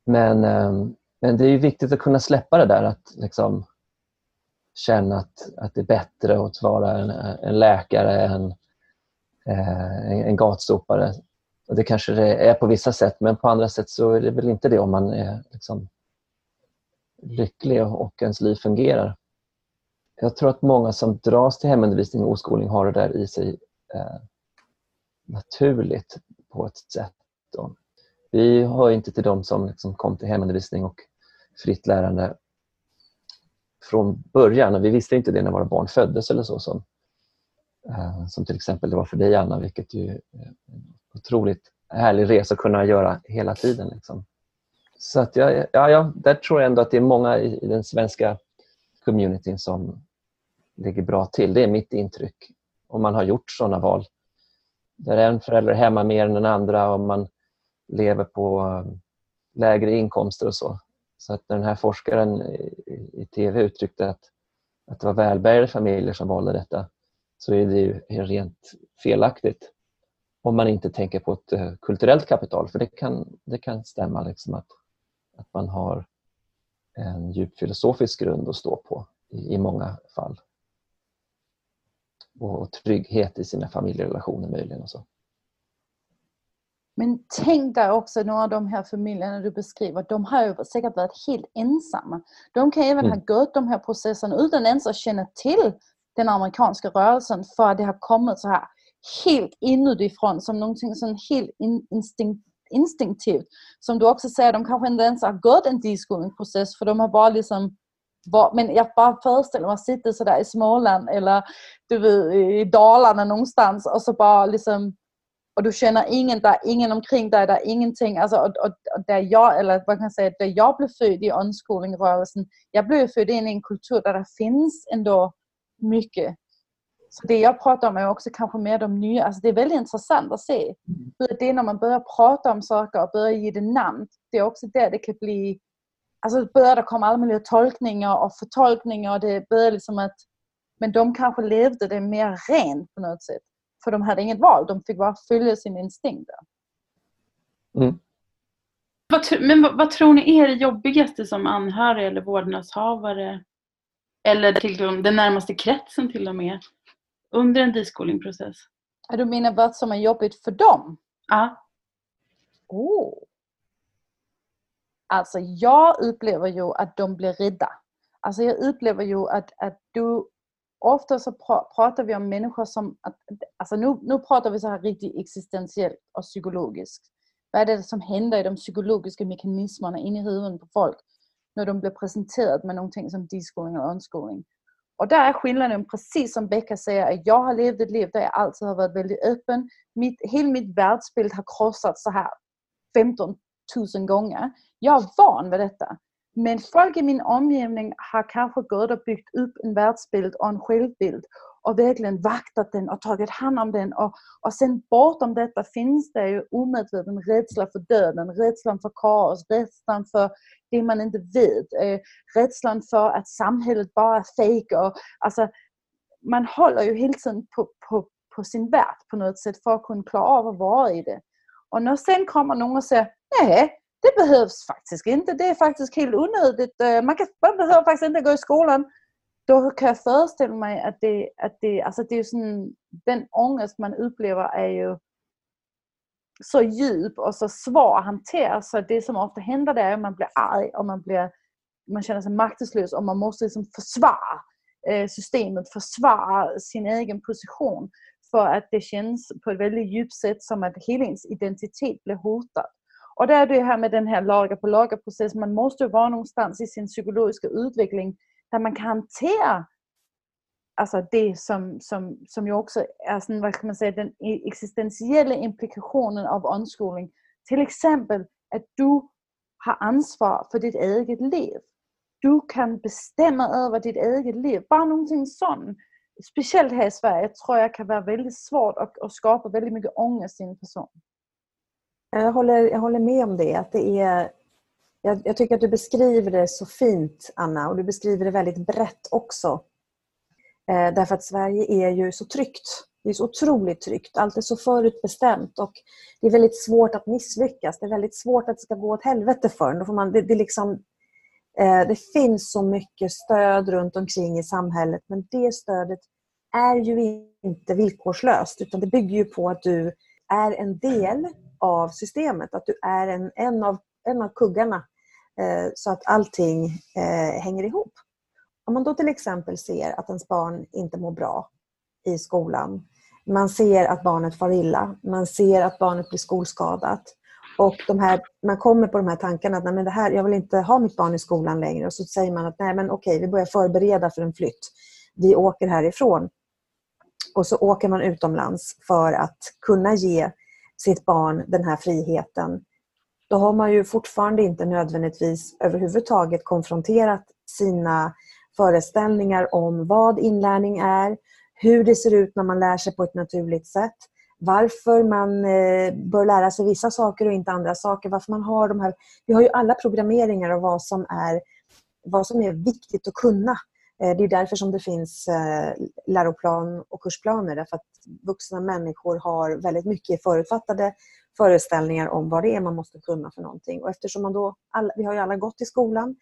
Men, ehm, men det är viktigt att kunna släppa det där att liksom känna att, att det är bättre att vara en, en läkare än eh, en, en gatsopare. Och det kanske det är på vissa sätt men på andra sätt så är det väl inte det om man är liksom lycklig och ens liv fungerar. Jag tror att många som dras till hemundervisning och oskolning har det där i sig eh, naturligt på ett sätt. Då. Vi hör inte till de som liksom kom till hemundervisning och fritt lärande från början. Och vi visste inte det när våra barn föddes eller så. Som, eh, som till exempel det var för dig Anna, vilket ju är en otroligt härlig resa att kunna göra hela tiden. Liksom. Så att jag, ja, ja, där tror jag ändå att det är många i, i den svenska communityn som ligger bra till. Det är mitt intryck. Om man har gjort sådana val. Där en förälder är hemma mer än den andra och man lever på eh, lägre inkomster och så. Så att den här forskaren i, TV uttryckte att, att det var välbärgade familjer som valde detta så är det ju rent felaktigt om man inte tänker på ett eh, kulturellt kapital. För det kan, det kan stämma liksom att, att man har en djup filosofisk grund att stå på i, i många fall. Och, trygghet i sina familjerelationer möjligen. Och så. Men tänk dig också några av de här familjerna du beskriver, de har ju säkert varit helt ensamma. De kan även mm. ha gått de här processerna utan ens att känna till den amerikanska rörelsen för att det har kommit så här helt inifrån som någonting som helt instinkt, instinktivt. Som du också säger, de kanske inte ens har gått en deskolningsprocess för de har bara liksom men jag bara föreställer mig att sitta sådär i Småland eller du vet, i Dalarna någonstans och så bara liksom och du känner ingen där, ingen omkring dig, där ingenting. Alltså, och, och, och där jag, eller vad kan jag säga, där jag blev född i unschooling-rörelsen, jag blev född in i en kultur där det finns ändå mycket. Så det jag pratar om är också kanske mer de nya, alltså det är väldigt intressant att se hur det är när man börjar prata om saker och börjar ge det namn. Det är också där det kan bli, alltså börjar det komma alla möjliga tolkningar och förtolkningar och det börjar liksom att, men de kanske levde det mer rent på något sätt. För de hade inget val, de fick bara följa sin instinkt. Mm. men vad, vad, tror ni är det jobbigaste som anhörig eller vårdnadshavare eller till den närmaste kretsen till och med under en deskolingprocess? Du menar vad som är jobbigt för dem? Ja. Oh. Alltså jag upplever ju att de blir rädda. alltså jag upplever ju att, att du ofta så pratar vi om människor som, att, alltså nu, nu pratar vi så här riktigt existentiellt och psykologiskt. Vad är det som händer i de psykologiska mekanismerna inne i huvudet på folk när de blir presenterade med någonting som diskolning och omskolning. Och där är skillnaden, precis som Becka säger, att jag har levt ett liv där jag alltid har varit väldigt öppen. Mitt, hela mitt världsbild har krossats så här 15 000 gånger. Jag är van vid detta. Men folk i min omgivning har kanske gått och byggt upp en världsbild och en självbild och verkligen vaktat den och tagit hand om den. Och, och sen bortom detta finns det ju omedveten rädsla för döden, rädslan för kaos, rädslan för det man inte vet, eh, øh, rädslan för att samhället bara är fejk. alltså, man håller ju hela tiden på, på, på sin värld på något sätt för att kunna klara av att vara i det. Och när sen kommer någon och säger nej, det behövs faktiskt inte. Det är faktiskt helt onödigt. Eh, man, kan, man behöver faktiskt inte gå i skolan. Då kan jag föreställa mig att det, att det, alltså det är sån, den ångest man upplever är ju så djup och så svår att hantera så det som ofta händer är att man blir arg och man, blir, man känner sig maktlös och man måste liksom försvara eh, systemet, försvara sin egen position för att det känns på ett väldigt djupt sätt som att hela ens identitet blir hotad. Och det är det här med den här lager på lager-processen. Man måste vara någonstans i sin psykologiska utveckling där man kan hantera alltså det som, som, som ju också är sådan, vad ska man säga, den e- existentiella implikationen av omskolning. Till exempel att du har ansvar för ditt eget liv. Du kan bestämma över ditt eget liv. Bara någonting sånt. Speciellt här i Sverige tror jag kan vara väldigt svårt och, och skapa väldigt mycket ångest i en person. Jag håller, jag håller med om det. Att det är, jag, jag, tycker att du beskriver det så fint, Anna, och du beskriver det väldigt brett också. Eh, därför att Sverige är ju så tryggt. Det är så otroligt tryggt. Allt är så förutbestämt och det är väldigt svårt att misslyckas. Det är väldigt svårt att det ska gå åt helvete för Då får man, det, det, liksom, eh, det finns så mycket stöd runt omkring i samhället men det stödet är ju inte villkorslöst utan det bygger ju på att du är en del av systemet. Att du är en, en, av, en av kuggarna eh, så att allting eh, hänger ihop. Om man då till exempel ser att ens barn inte mår bra i skolan. Man ser att barnet far illa. Man ser att barnet blir skolskadat. Och de här, man kommer på de här tankarna att nej, men det här, jag vill inte ha mitt barn i skolan längre. Och så säger man att nej men okej, vi börjar förbereda för en flytt. Vi åker härifrån. Och så åker man utomlands för att kunna ge sitt barn den här friheten, då har man ju fortfarande inte nödvändigtvis överhuvudtaget konfronterat sina föreställningar om vad inlärning är, hur det ser ut när man lär sig på ett naturligt sätt, varför man eh, bör lära sig vissa saker och inte andra saker, varför man har de här... Vi har ju alla programmeringar av vad som är, vad som är viktigt att kunna. Eh, det är därför som det finns eh, läroplan och kursplaner. Därför att vuxna människor har väldigt mycket förutfattade föreställningar om vad det är man måste kunna för någonting. Och eftersom man då, alla, vi har ju alla gått i skolan,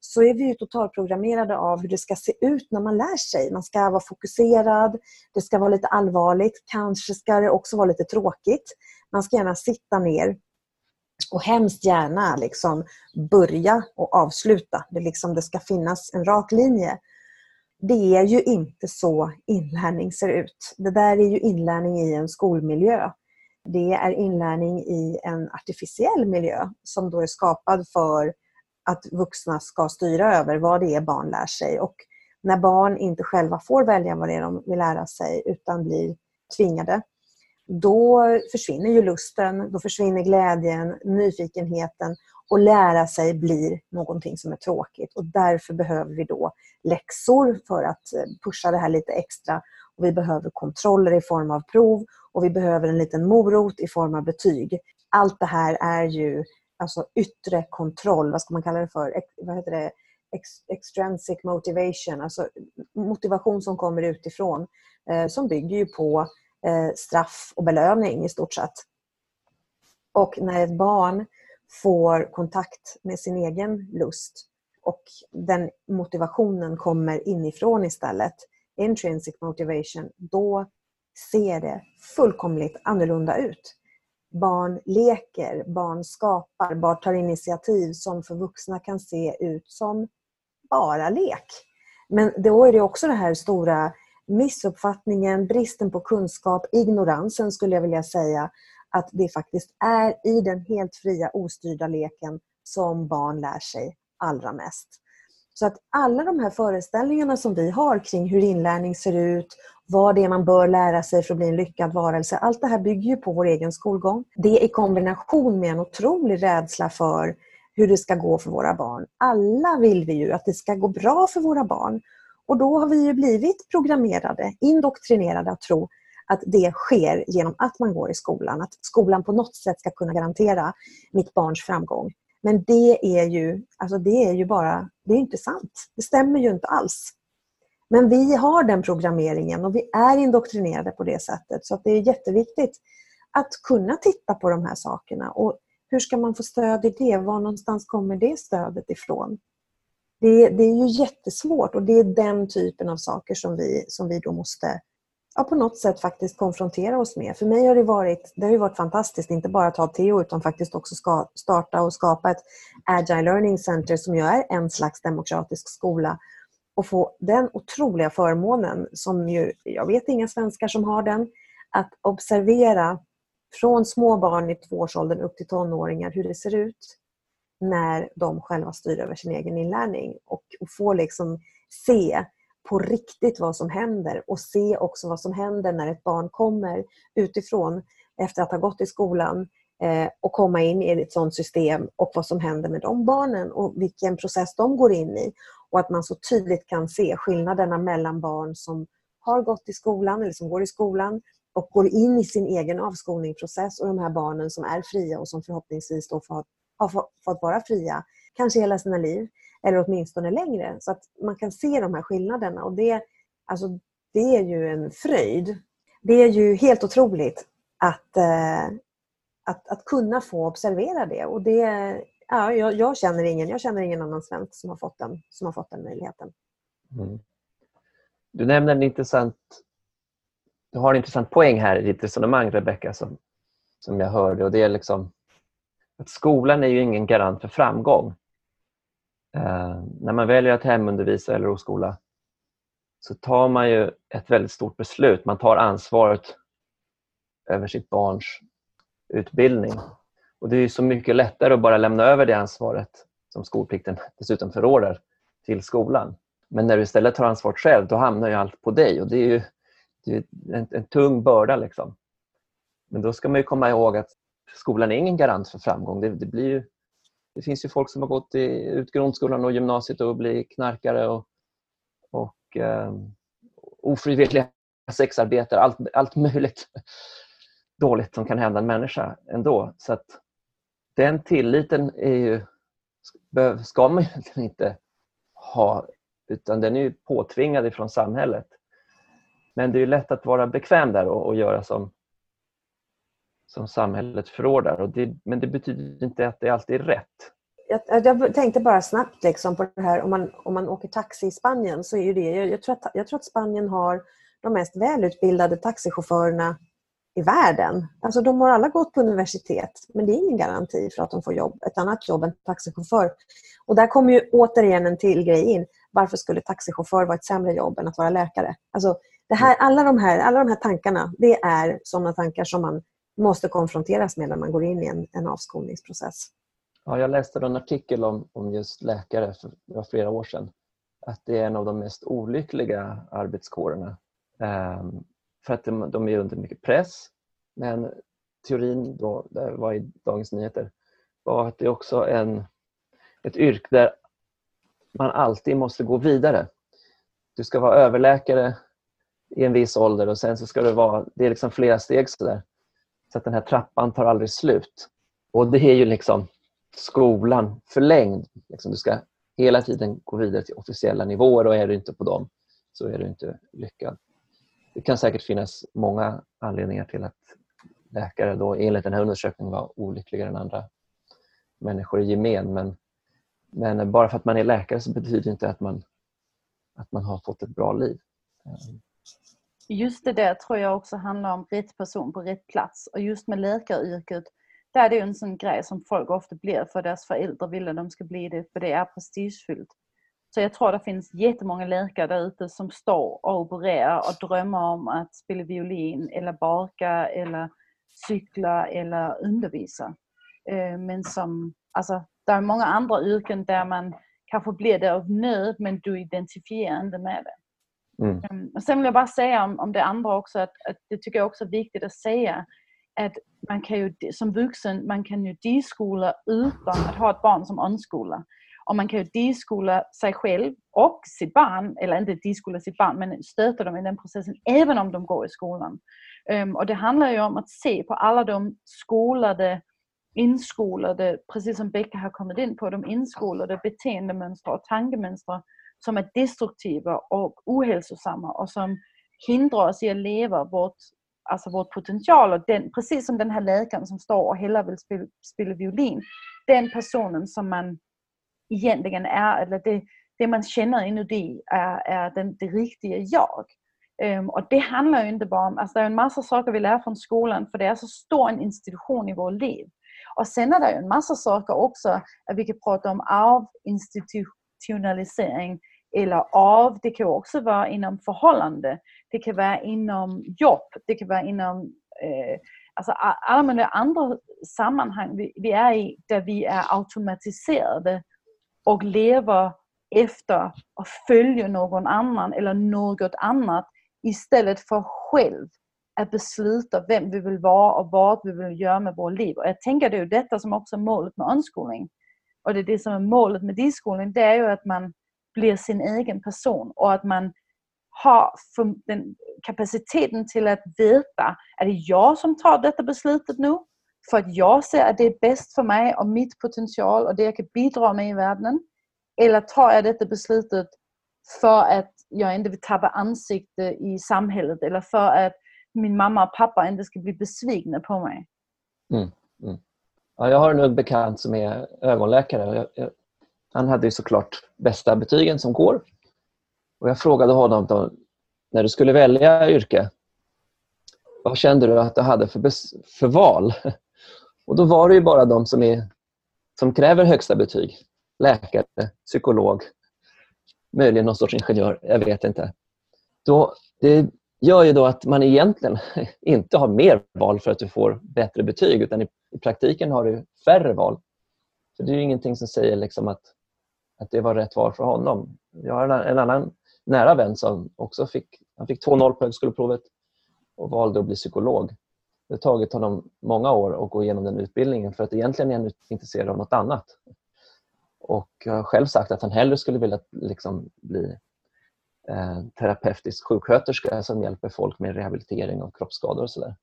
så är vi ju totalprogrammerade av hur det ska se ut när man lär sig. Man ska vara fokuserad, det ska vara lite allvarligt, kanske ska det också vara lite tråkigt. Man ska gärna sitta ner och hemskt gärna liksom börja och avsluta. Det, liksom, det ska finnas en rak linje det är ju inte så inlärning ser ut. Det där är ju inlärning i en skolmiljö. Det är inlärning i en artificiell miljö som då är skapad för att vuxna ska styra över vad det är barn lär sig. Och när barn inte själva får välja vad det är de vill lära sig utan blir tvingade, då försvinner ju lusten, då försvinner glädjen, nyfikenheten och lära sig blir någonting som är tråkigt. Och därför behöver vi då läxor för att eh, pusha det här lite extra. Och vi behöver kontroller i form av prov och vi behöver en liten morot i form av betyg. Allt det här är ju alltså yttre kontroll, vad ska man kalla det för? Vad heter det? extrinsic motivation, alltså motivation som kommer utifrån, eh, som bygger ju på eh, straff och belöning i stort sett. Och när ett barn får kontakt med sin egen lust och den motivationen kommer inifrån istället, intrinsic motivation, då ser det fullkomligt annorlunda ut. Barn leker, barn skapar, barn tar initiativ som för vuxna kan se ut som bara lek. Men då är det också den här stora missuppfattningen, bristen på kunskap, ignoransen skulle jag vilja säga, att det faktiskt är i den helt fria ostyrda leken som barn lär sig allra mest. Så att alla de här föreställningarna som vi har kring hur inlärning ser ut, vad det är man bör lära sig för att bli en lyckad varelse, allt det här bygger ju på vår egen skolgång. Det i kombination med en otrolig rädsla för hur det ska gå för våra barn. Alla vill vi ju att det ska gå bra för våra barn. Och då har vi ju blivit programmerade, indoktrinerade att tro att det sker genom att man går i skolan. Att skolan på något sätt ska kunna garantera mitt barns framgång. Men det är ju, alltså det är ju bara, det är inte sant. Det stämmer ju inte alls. Men vi har den programmeringen och vi är indoktrinerade på det sättet. Så det är jätteviktigt att kunna titta på de här sakerna. Och hur ska man få stöd i det? Var någonstans kommer det stödet ifrån? Det, det är ju jättesvårt och det är den typen av saker som vi, som vi då måste ja, på något sätt faktiskt konfrontera oss med. För mig har det varit, det har varit fantastiskt, inte bara att ha Theo utan faktiskt också ska starta och skapa ett Agile Learning Center som ju är en slags demokratisk skola och få den otroliga förmånen som ju, jag vet inga svenskar som har den, att observera från små barn i tvåårsåldern upp till tonåringar hur det ser ut när de själva styr över sin egen inlärning och, och få liksom se på riktigt vad som händer och se också vad som händer när ett barn kommer utifrån efter att ha gått i skolan eh, och komma in i ett sådant system och vad som händer med de barnen och vilken process de går in i. Och att man så tydligt kan se skillnaderna mellan barn som har gått i skolan eller som går i skolan och går in i sin egen avskolningsprocess och de här barnen som är fria och som förhoppningsvis då får, har fått vara fria, kanske hela sina liv eller åtminstone längre. Så att man kan se de här skillnaderna och det, alltså, det är ju en fröjd. Det är ju helt otroligt att, eh, att, att kunna få observera det. Och det ja, jag, jag, känner ingen, jag känner ingen annan svensk som har fått den, som har fått den möjligheten. Mm. Du nämner en intressant du har en intressant poäng här i ditt resonemang Rebecka som, som jag hörde och det är liksom att skolan är ju ingen garant för framgång. Eh, när man väljer att hemundervisa eller skola så tar man ju ett väldigt stort beslut. Man tar ansvaret över sitt barns utbildning. Och Det är så mycket lättare att bara lämna över det ansvaret som skolplikten dessutom förordar till skolan. Men när du istället tar ansvaret själv, då hamnar ju allt på dig och det är ju det är en, en tung börda. Liksom. Men då ska man komma ihåg att skolan är ingen garant för framgång. Det, det blir ju det finns ju folk som har gått i, ut grundskolan och gymnasiet och blir knarkare och, och eh, ofrivilliga sexarbetare. Allt, allt möjligt (laughs) dåligt som kan hända en människa ändå. Så att den tilliten är ju, ska man egentligen inte ha utan den är ju påtvingad från samhället. Men det är lätt att vara bekväm där och, och göra som, som samhället förordar. Och det, men det betyder inte att det alltid är rätt. Jag, jag tänkte bara snabbt liksom på det här om man, om man åker taxi i Spanien så är det, jag, jag, tror att, jag tror att Spanien har de mest välutbildade taxichaufförerna i världen. Alltså de har alla gått på universitet men det är ingen garanti för att de får jobb, ett annat jobb än taxichaufför. Och där kommer ju återigen en till grej in. Varför skulle taxichaufför vara ett sämre jobb än att vara läkare? Alltså, det här, alla, de här, alla de här tankarna, det är sådana tankar som man måste konfronteras med när man går in i en, en avskolningsprocess. Ja, jag läste en artikel om, om just läkare för det var flera år sedan. Att det är en av de mest olyckliga arbetskårerna. Um, för att de, de är under mycket press. Men teorin då, det var i Dagens Nyheter var att det är också en, ett yrke där man alltid måste gå vidare. Du ska vara överläkare i en viss ålder och sen så ska du vara, det är liksom flera steg sådär. Så att den här trappan tar aldrig slut. Och det är ju liksom skolan förlängd. Liksom du ska hela tiden gå vidare till officiella nivåer och är du inte på dem så är du inte lyckad. Det kan säkert finnas många anledningar till att läkare då enligt den här undersökningen var olyckligare än andra människor i gemen. Men, men bara för att man är läkare så betyder det inte att man, att man har fått ett bra liv. Just det där tror jag också handlar om rätt person på rätt plats. Och just med läkaryrket, där är det ju en sån grej som folk ofta blir för deras föräldrar vill att de ska bli det för det är prestigefyllt. Så jag tror det finns jättemånga läkare där ute som står och opererar och drömmer om att spela violin eller baka eller cykla eller undervisa. Eh, men som, alltså, det är många andra yrken där man kanske blir det av nöd men du identifierar inte med det. Mm. Ehm, och sen vill jag bara säga om, om det andra också att, att det tycker jag också är viktigt att säga att man kan ju som vuxen, man kan ju deskola utan att ha ett barn som omskola. Och man kan ju deskola sig själv och sitt barn, eller inte deskola sitt barn, men stöta dem i den processen även om de går i skolan. Um, och det handlar ju om att se på alla de skolade, inskolade, precis som Becka har kommit in på, de inskolade beteendemönster och tankemönster som är destruktiva och ohälsosamma och som hindrar oss i att leva vårt, alltså vår potential. Och den, precis som den här läkaren som står och hellre vill spela, spela violin. Den personen som man egentligen är, eller det, det man känner inuti är, är den, det riktiga jag. Um, och det handlar ju inte bara om, alltså det är en massa saker vi lär från skolan för det är så stor en institution i vårt liv. Och sen är det ju en massa saker också, att vi kan prata om avinstitutionalisering eller av, det kan också vara inom förhållande, det kan vara inom jobb, det kan vara inom eh, alltså alla möjliga andra sammanhang. Vi, vi är i där vi är automatiserade och lever efter och följer någon annan eller något annat istället för själv att besluta vem vi vill vara och vad vi vill göra med vårt liv. Och jag tänker det är detta som också är målet med omskolning. Och det är det som är målet med diskolning, det är ju att man blir sin egen person och att man har den kapaciteten till att veta, är det jag som tar detta beslutet nu? För att jag ser att det är bäst för mig och mitt potential och det jag kan bidra med i världen. Eller tar jag detta beslutet för att jag inte vill tappa ansikte i samhället eller för att min mamma och pappa inte ska bli besvikna på mig. Mm, mm. Ja, jag har en bekant som är ögonläkare. Jag, jag, han hade ju såklart bästa betygen som går. Och jag frågade honom då, när du skulle välja yrke, vad kände du att du hade för, för val? (laughs) Och då var det ju bara de som, är, som kräver högsta betyg. Läkare, psykolog, möjligen någon sorts ingenjör, jag vet inte. Då, det gör ju då att man egentligen (laughs) inte har mer val för att du får bättre betyg utan i, i praktiken har du färre val. För Det är ju ingenting som säger liksom att, att det var rätt val för honom. Jag har en, en annan nära vän som också fick, han fick 2-0 på högskoleprovet och valde att bli psykolog. Det har tagit honom många år att gå igenom den utbildningen för att egentligen är han intresserad av något annat. Och jag har själv sagt att han hellre skulle vilja liksom bli eh, terapeutisk sjuksköterska som hjälper folk med rehabilitering av kroppsskador och sådär.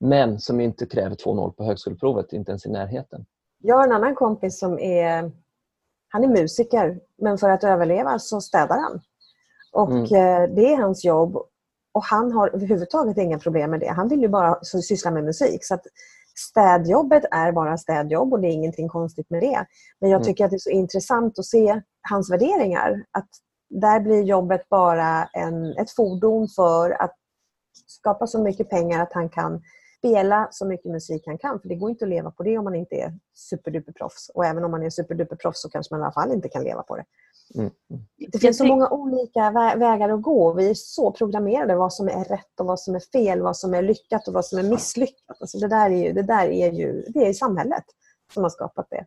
Men som inte kräver 2-0 på högskoleprovet, inte ens i närheten. Jag har en annan kompis som är, han är musiker men för att överleva så städar han. Och mm. Eh, det är hans jobb och han har överhuvudtaget inga problem med det. Han vill ju bara syssla med musik. Så att städjobbet är bara städjobb och det är ingenting konstigt med det. Men jag mm. tycker att det är så intressant att se hans värderingar. Att där blir jobbet bara en, ett fordon för att skapa så mycket pengar att han kan spela så mycket musik han kan. För det går inte att leva på det om man inte är superduper proffs. Och även om man är superduper proffs så kanske man i alla fall inte kan leva på det. Mm. Det finns så många olika vä vägar att gå. Vi är så programmerade vad som är rätt och vad som är fel, vad som är lyckat och vad som är misslyckat. Alltså det där är ju, det där är ju det är samhället som har skapat det.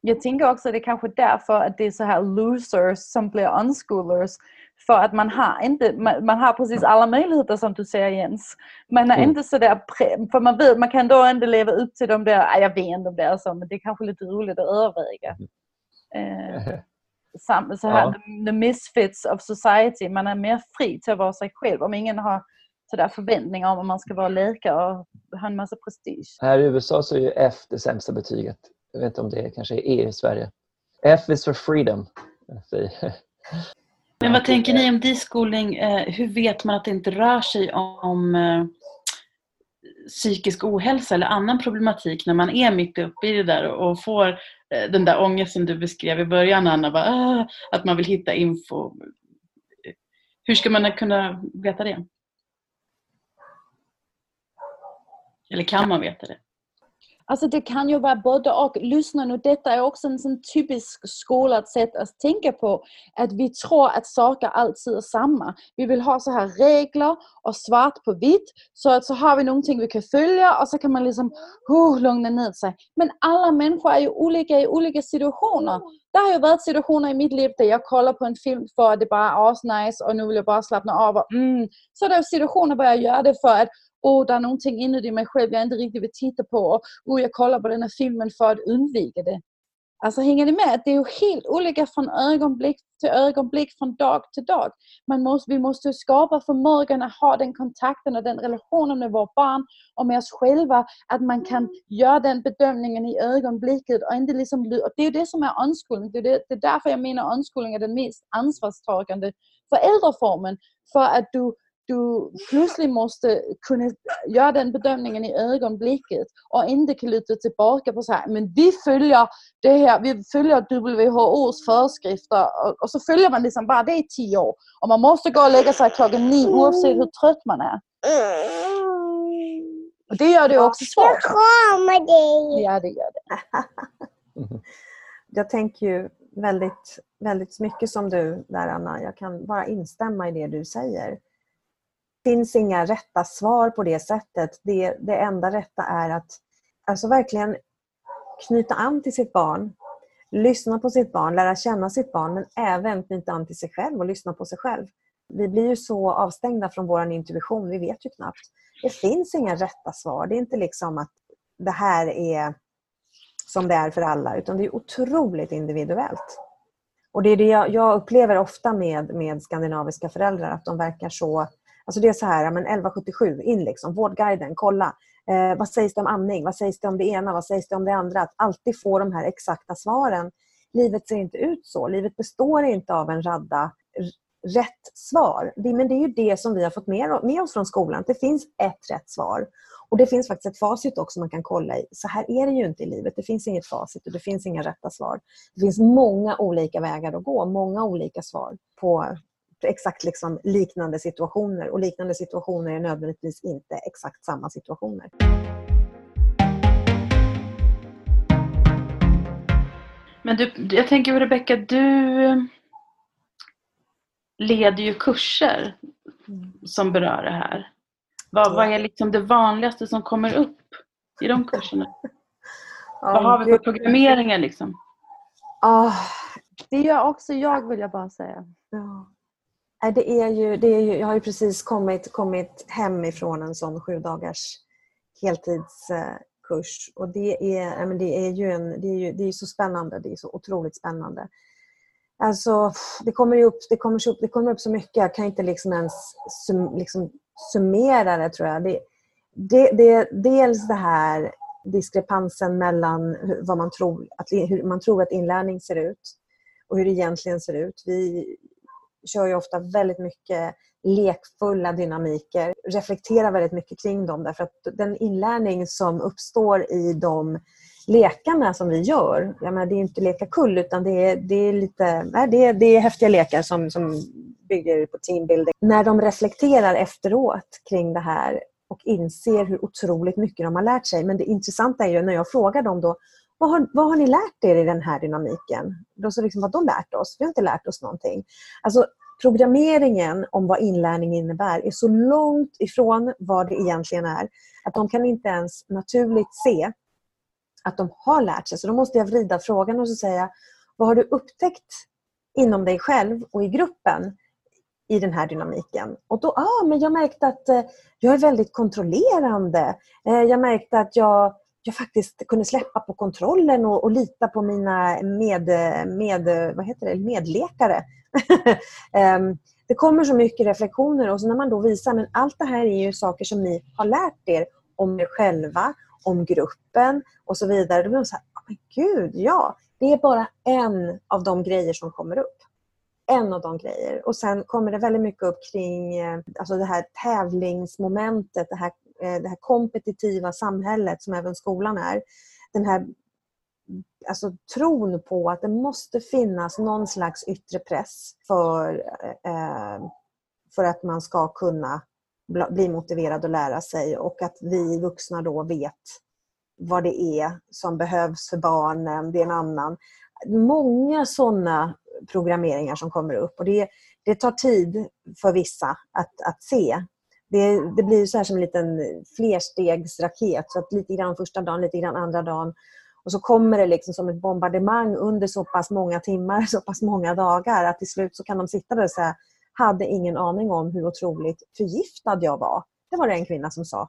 Jag tänker också att det är kanske därför att det är så här losers som blir unschoolers. För att man har, inte, man, man har precis alla möjligheter som du säger Jens. Man är mm. inte sådär, för man vet, man kan då inte leva upp till de där, jag vet inte om det är så, men det är kanske lite roligt att överväga. Eh, så här, ja. the, the misfits of society, man är mer fri till att vara sig själv. Om ingen har sådär förväntningar om att man ska vara läkare och ha en massa prestige. Här i USA så är ju F det sämsta betyget. Jag vet inte om det kanske är E i Sverige. F is for freedom. Men vad tänker ni om diskolning? Eh, hur vet man att det inte rör sig om eh, psykisk ohälsa eller annan problematik när man är mitt uppe i det där och får eh, den där ångesten du beskrev i början Anna, bara, ah, att man vill hitta info. Hur ska man kunna veta det? Eller kan man veta det? Alltså det kan ju vara både och. Lyssna nu, detta är också en sån typisk skolad sätt att tänka på. Att vi tror att saker alltid är samma. Vi vill ha så här regler och svart på vitt. Så att så har vi någonting vi kan följa och så kan man liksom uh, lugna ner sig. Men alla människor är ju olika i olika situationer. Det har ju varit situationer i mitt liv där jag kollar på en film för att det bara är asnice och nu vill jag bara slappna av. Och, mm. Så är situationer där jag gör det för att oh, det är någonting inuti mig själv jag inte riktigt vill titta på. Och, oh, jag kollar på den här filmen för att undvika det. Alltså hänger ni med? Det är ju helt olika från ögonblick till ögonblick, från dag till dag. Man måste, vi måste skapa förmågan att ha den kontakten och den relationen med vårt barn och med oss själva. Att man kan göra den bedömningen i ögonblicket. Och inte liksom, det är ju det som är omskolning. Det är, det, det är därför jag menar omskolning är den mest ansvarstagande föräldraformen. För att du du plötsligt måste kunna göra den bedömningen i ögonblicket och inte kan luta tillbaka på så här, men vi följer det här, vi följer WHOs föreskrifter och, så följer man liksom bara det i tio år. Och man måste gå och lägga sig klockan nio oavsett hur trött man är. Och det gör det också svårt. Jag kramar dig! Ja, det gör det. Jag tänker ju väldigt, väldigt mycket som du där Anna. Jag kan bara instämma i det du säger finns inga rätta svar på det sättet. Det, det enda rätta är att alltså verkligen knyta an till sitt barn, lyssna på sitt barn, lära känna sitt barn men även knyta an till sig själv och lyssna på sig själv. Vi blir ju så avstängda från vår intuition, vi vet ju knappt. Det finns inga rätta svar. Det är inte liksom att det här är som det är för alla utan det är otroligt individuellt. Och det är det jag, upplever ofta med, med skandinaviska föräldrar, att de verkar så Alltså det är så här, men 1177, in liksom, Vårdguiden, kolla. Eh, vad sägs det om amning? Vad sägs det om det ena? Vad sägs det om det andra? Att alltid få de här exakta svaren. Livet ser inte ut så. Livet består inte av en radda rätt svar. Men det är ju det som vi har fått med, med oss från skolan. Det finns ett rätt svar. Och det finns faktiskt ett facit också man kan kolla i. Så här är det ju inte i livet. Det finns inget facit och det finns inga rätta svar. Det finns många olika vägar att gå, många olika svar på exakt liksom liknande situationer. Och liknande situationer är nödvändigtvis inte exakt samma situationer. Men du, jag tänker Rebecka, du leder ju kurser som berör det här. Vad, vad är liksom det vanligaste som kommer upp i de kurserna? (laughs) Ja, vad har vi för programmeringen liksom? Oh, det gör också jag vill jag bara säga. Ja. Det är ju, det är ju, jag har ju precis kommit, kommit hem ifrån en sån sju dagars heltidskurs. Och det är, det är ju en, det är ju, det är så spännande. Det är så otroligt spännande. Alltså, det kommer upp, det kommer upp, det kommer upp så mycket. Jag kan inte liksom ens sum, liksom summera det, tror jag. Det, det, det, dels det här diskrepansen mellan vad man tror, att, hur man tror att inlärning ser ut och hur det egentligen ser ut. Vi, kör ju ofta väldigt mycket lekfulla dynamiker, reflekterar väldigt mycket kring dem därför att den inlärning som uppstår i de lekarna som vi gör, jag menar, det är inte leka kull utan det är, det är lite, nej, det, är, det är häftiga lekar som, som bygger på teambuilding. När de reflekterar efteråt kring det här och inser hur otroligt mycket de har lärt sig. Men det intressanta är ju när jag frågar dem då, vad har, vad har ni lärt er i den här dynamiken? Då så liksom, vad de lärt oss? Vi har inte lärt oss någonting. Alltså, programmeringen om vad inlärning innebär är så långt ifrån vad det egentligen är att de kan inte ens naturligt se att de har lärt sig. Så då måste jag vrida frågan och så säga, vad har du upptäckt inom dig själv och i gruppen i den här dynamiken? Och då, ah, men jag märkte att eh, jag är väldigt kontrollerande. Eh, jag märkte att jag jag faktiskt kunde släppa på kontrollen och, och lita på mina med, med, vad heter det, medlekare. (laughs) Ehm, det kommer så mycket reflektioner och så när man då visar att allt det här är ju saker som ni har lärt er om er själva, om gruppen och så vidare. Då blir man så här, oh, men gud, ja. Det är bara en av de grejer som kommer upp. En av de grejer. Och sen kommer det väldigt mycket upp kring eh, alltså det här tävlingsmomentet, det här Eh, det här kompetitiva samhället som även skolan är. Den här alltså, tron på att det måste finnas någon slags yttre press för, eh, eh för att man ska kunna bli motiverad att lära sig och att vi vuxna då vet vad det är som behövs för barnen, det är en annan. Många sådana programmeringar som kommer upp och det, det tar tid för vissa att, att se. Det, det blir så här som en liten flerstegsraket, så att lite grann första dagen, lite grann andra dagen. Och så kommer det liksom som ett bombardemang under så pass många timmar, (laughs) så pass många dagar att till slut så kan de sitta där och säga hade ingen aning om hur otroligt förgiftad jag var. Det var det en kvinna som sa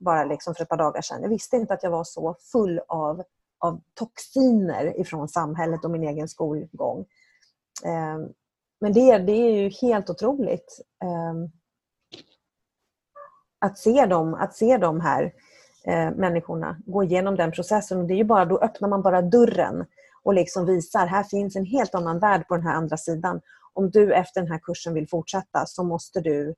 bara liksom för ett par dagar sedan. Jag visste inte att jag var så full av, av toxiner ifrån samhället och min egen skolgång. Eh, men det, det är ju helt otroligt eh, att, se dem, att se de här eh, människorna gå igenom den processen. det är ju bara, då öppnar man bara dörren och liksom visar här finns en helt annan värld på den här andra sidan. Om du efter den här kursen vill fortsätta så måste du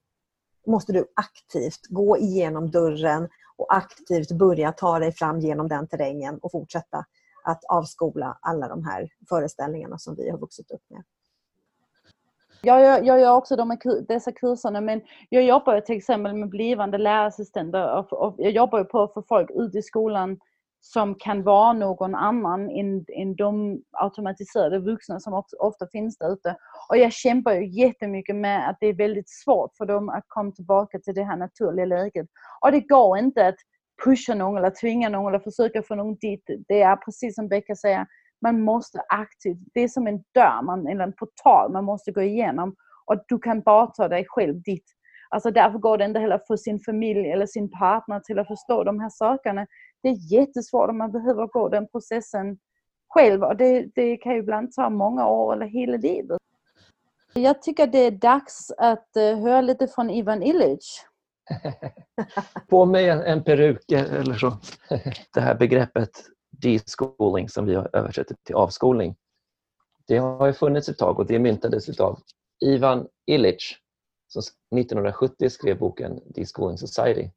måste du aktivt gå igenom dörren och aktivt börja ta dig fram genom den terrängen och fortsätta att avskola alla de här föreställningarna som vi har vuxit upp med. Jag gör, jag gör också de, dessa kurserna men jag jobbar till exempel med blivande lärarassistenter och, och jag jobbar ju på att få folk ut i skolan som kan vara någon annan än, än de automatiserade vuxna som ofta finns där ute. Och jag kämpar ju jättemycket med att det är väldigt svårt för dem att komma tillbaka till det här naturliga läget. Och det går inte att pusha någon eller tvinga någon eller försöka få någon dit. Det är precis som Becka säger, man måste aktivt, det är som en dörr, man, eller en portal man måste gå igenom. Och du kan bara ta dig själv dit. Alltså därför går det inte heller för sin familj eller sin partner till att förstå de här sakerna det är jättesvårt och man behöver gå den processen själv och det, det kan ju ibland ta många år eller hela livet. Jag tycker det är dags att eh, höra lite från Ivan Illich. (laughs) På med en, en peruk eller så. (laughs) Det här begreppet deschooling som vi har översatt till avskolning. Det har ju funnits ett tag och det myntades av Ivan Illich som 1970 skrev boken Deschooling Society.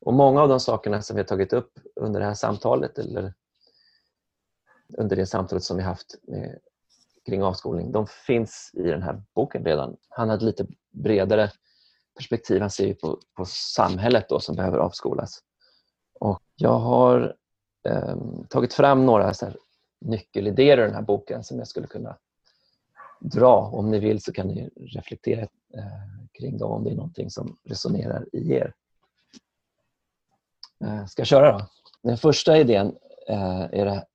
Och Många av de sakerna som vi har tagit upp under det här samtalet eller under det samtalet som vi haft med, kring avskolning, de finns i den här boken redan. Han har ett lite bredare perspektiv. Han ser på, på samhället då som behöver avskolas. Och jag har eh, tagit fram några så nyckelidéer i den här boken som jag skulle kunna dra. Om ni vill så kan ni reflektera eh, kring dem om det är någonting som resonerar i er. Eh, ska jag köra då? Den första idén eh, är det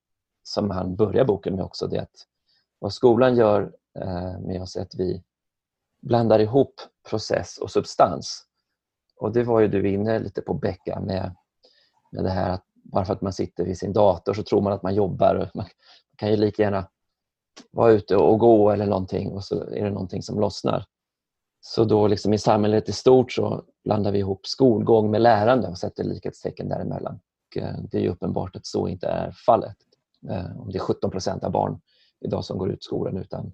som han börjar boken med också. Det att vad skolan gör eh, med oss är att vi blandar ihop process och substans. Och Det var ju du inne lite på Becka med, med det här att bara för att man sitter vid sin dator så tror man att man jobbar. Man kan ju lika gärna vara ute och gå eller någonting och så är det någonting som lossnar. Så då liksom i samhället i stort så blandar vi ihop skolgång med lärande och sätter likhetstecken däremellan. Och eh, det är uppenbart att så inte är fallet. Eh, om det är 17 procent av barn idag som går ut skolan utan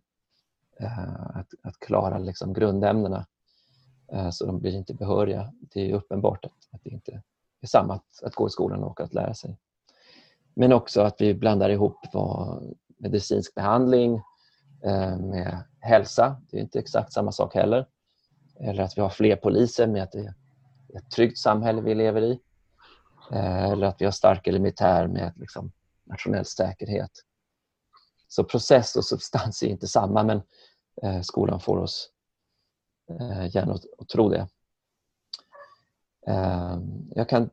eh, att, att klara liksom grundämnena så de blir inte behöriga. Det är uppenbart att, att det inte är samma att, att gå i skolan och att lära sig. Men också att vi blandar ihop vad medicinsk behandling eh, med hälsa. Det är inte exakt samma sak heller. Eller att vi har fler poliser med att det är ett tryggt samhälle vi lever i. Eh, eller att vi har starkare militär med liksom nationell säkerhet. Så process och substans är inte samma men eh, skolan får oss gärna att tro det. Ehm, jag kan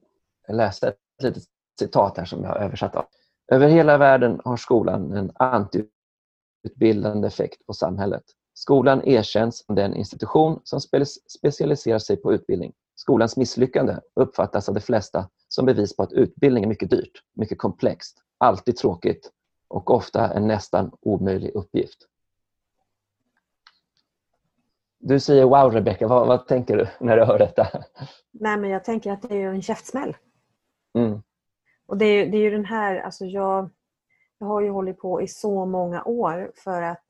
läsa ett litet citat här som jag har översatt. Av. Över hela världen har skolan en antiutbildande effekt på samhället. Skolan erkänns som den institution som specialiserar sig på utbildning. Skolans misslyckande uppfattas av de flesta som bevis på att utbildning är mycket dyrt, mycket komplext, alltid tråkigt och ofta en nästan omöjlig uppgift. Du säger wow Rebecka, vad, vad, tänker du när du hör detta? Nej, men jag tänker att det är en käftsmäll. Mm. Och det är, det är ju den här, alltså jag, jag har ju hållit på i så många år för att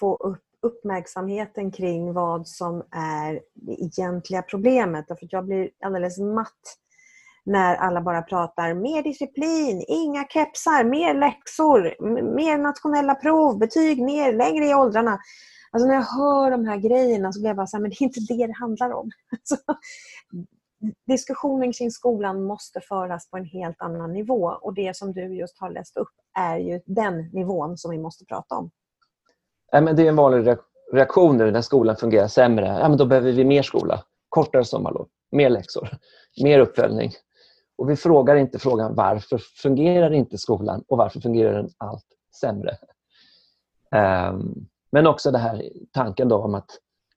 få upp uppmärksamheten kring vad som är det egentliga problemet. Därför jag blir alldeles matt när alla bara pratar mer disciplin, inga kepsar, mer läxor, mer nationella prov, betyg ner, längre i åldrarna. Alltså när jag hör de här grejerna så blir jag bara så här, men det är inte det det handlar om. (laughs) Alltså, diskussionen kring skolan måste föras på en helt annan nivå och det som du just har läst upp är ju den nivån som vi måste prata om. Ja, men det är en vanlig reaktion nu när skolan fungerar sämre. Ja, men då behöver vi mer skola, kortare sommarlov, mer läxor, mer uppföljning. Och vi frågar inte frågan varför fungerar inte skolan och varför fungerar den allt sämre? Um, men också det här tanken då om att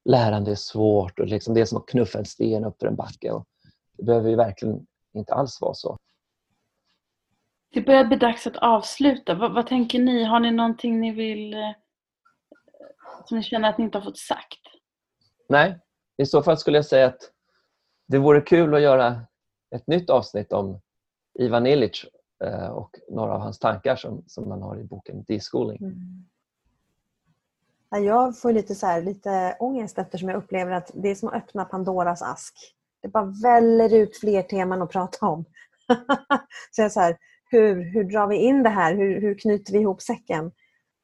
lärande är svårt och liksom det är som att knuffa en sten upp för en backe. Och det behöver ju verkligen inte alls vara så. Det börjar bli dags att avsluta. Vad, vad tänker ni? Har ni någonting ni vill eh, som ni känner att ni inte har fått sagt? Nej, i så fall skulle jag säga att det vore kul att göra ett nytt avsnitt om Ivan Illich eh, och några av hans tankar som, som man har i boken Deschooling. Mm. Jag får lite, så här, lite ångest eftersom jag upplever att det är som att öppna Pandoras ask. Det bara väller ut fler teman att prata om. (laughs) så jag så här, hur, hur drar vi in det här? Hur, hur knyter vi ihop säcken?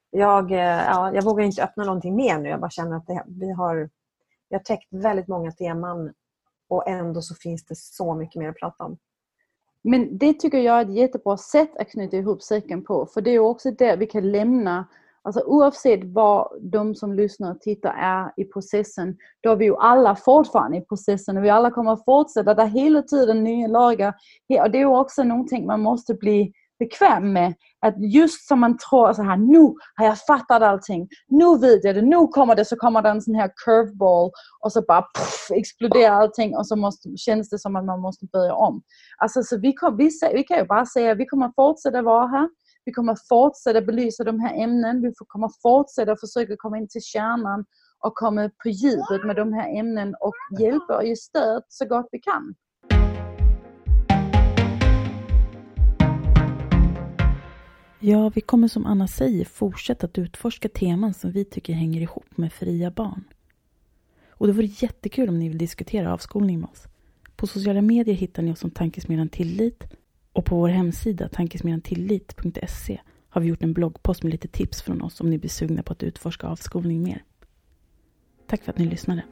Jag, eh, ja, jag vågar inte öppna någonting mer nu. Jag bara känner att det, vi, har, vi har täckt väldigt många teman och ändå så finns det så mycket mer att prata om. Men det tycker jag är ett jättebra sätt att knyta ihop säcken på. För det är också där vi kan lämna Alltså oavsett vad de som lyssnar och tittar är i processen, då är vi ju alla fortfarande i processen och vi alla kommer att fortsätta. Det är hela tiden nya lagar. Och det är också någonting man måste bli bekväm med. Att just som man tror så här, nu har jag fattat allting. Nu vet jag det. Nu kommer det så kommer det en sån här curveball och så bara puff, exploderar allting och så måste, känns det som att man måste börja om. Alltså, så vi, kom, vi, vi kan ju bara säga att vi kommer fortsätta vara här. Vi kommer fortsätta belysa de här ämnen. Vi kommer fortsätta försöka komma in till kärnan och komma på djupet med de här ämnen och hjälpa och ge stöd så gott vi kan. Ja, vi kommer som Anna säger fortsätta att utforska teman som vi tycker hänger ihop med fria barn. Och det vore jättekul om ni vill diskutera avskolning med oss. På sociala medier hittar ni oss som Tankesmedjan Tillit och på vår hemsida tankesmedjantillit.se har vi gjort en bloggpost med lite tips från oss om ni blir sugna på att utforska avskolning mer. Tack för att ni lyssnade.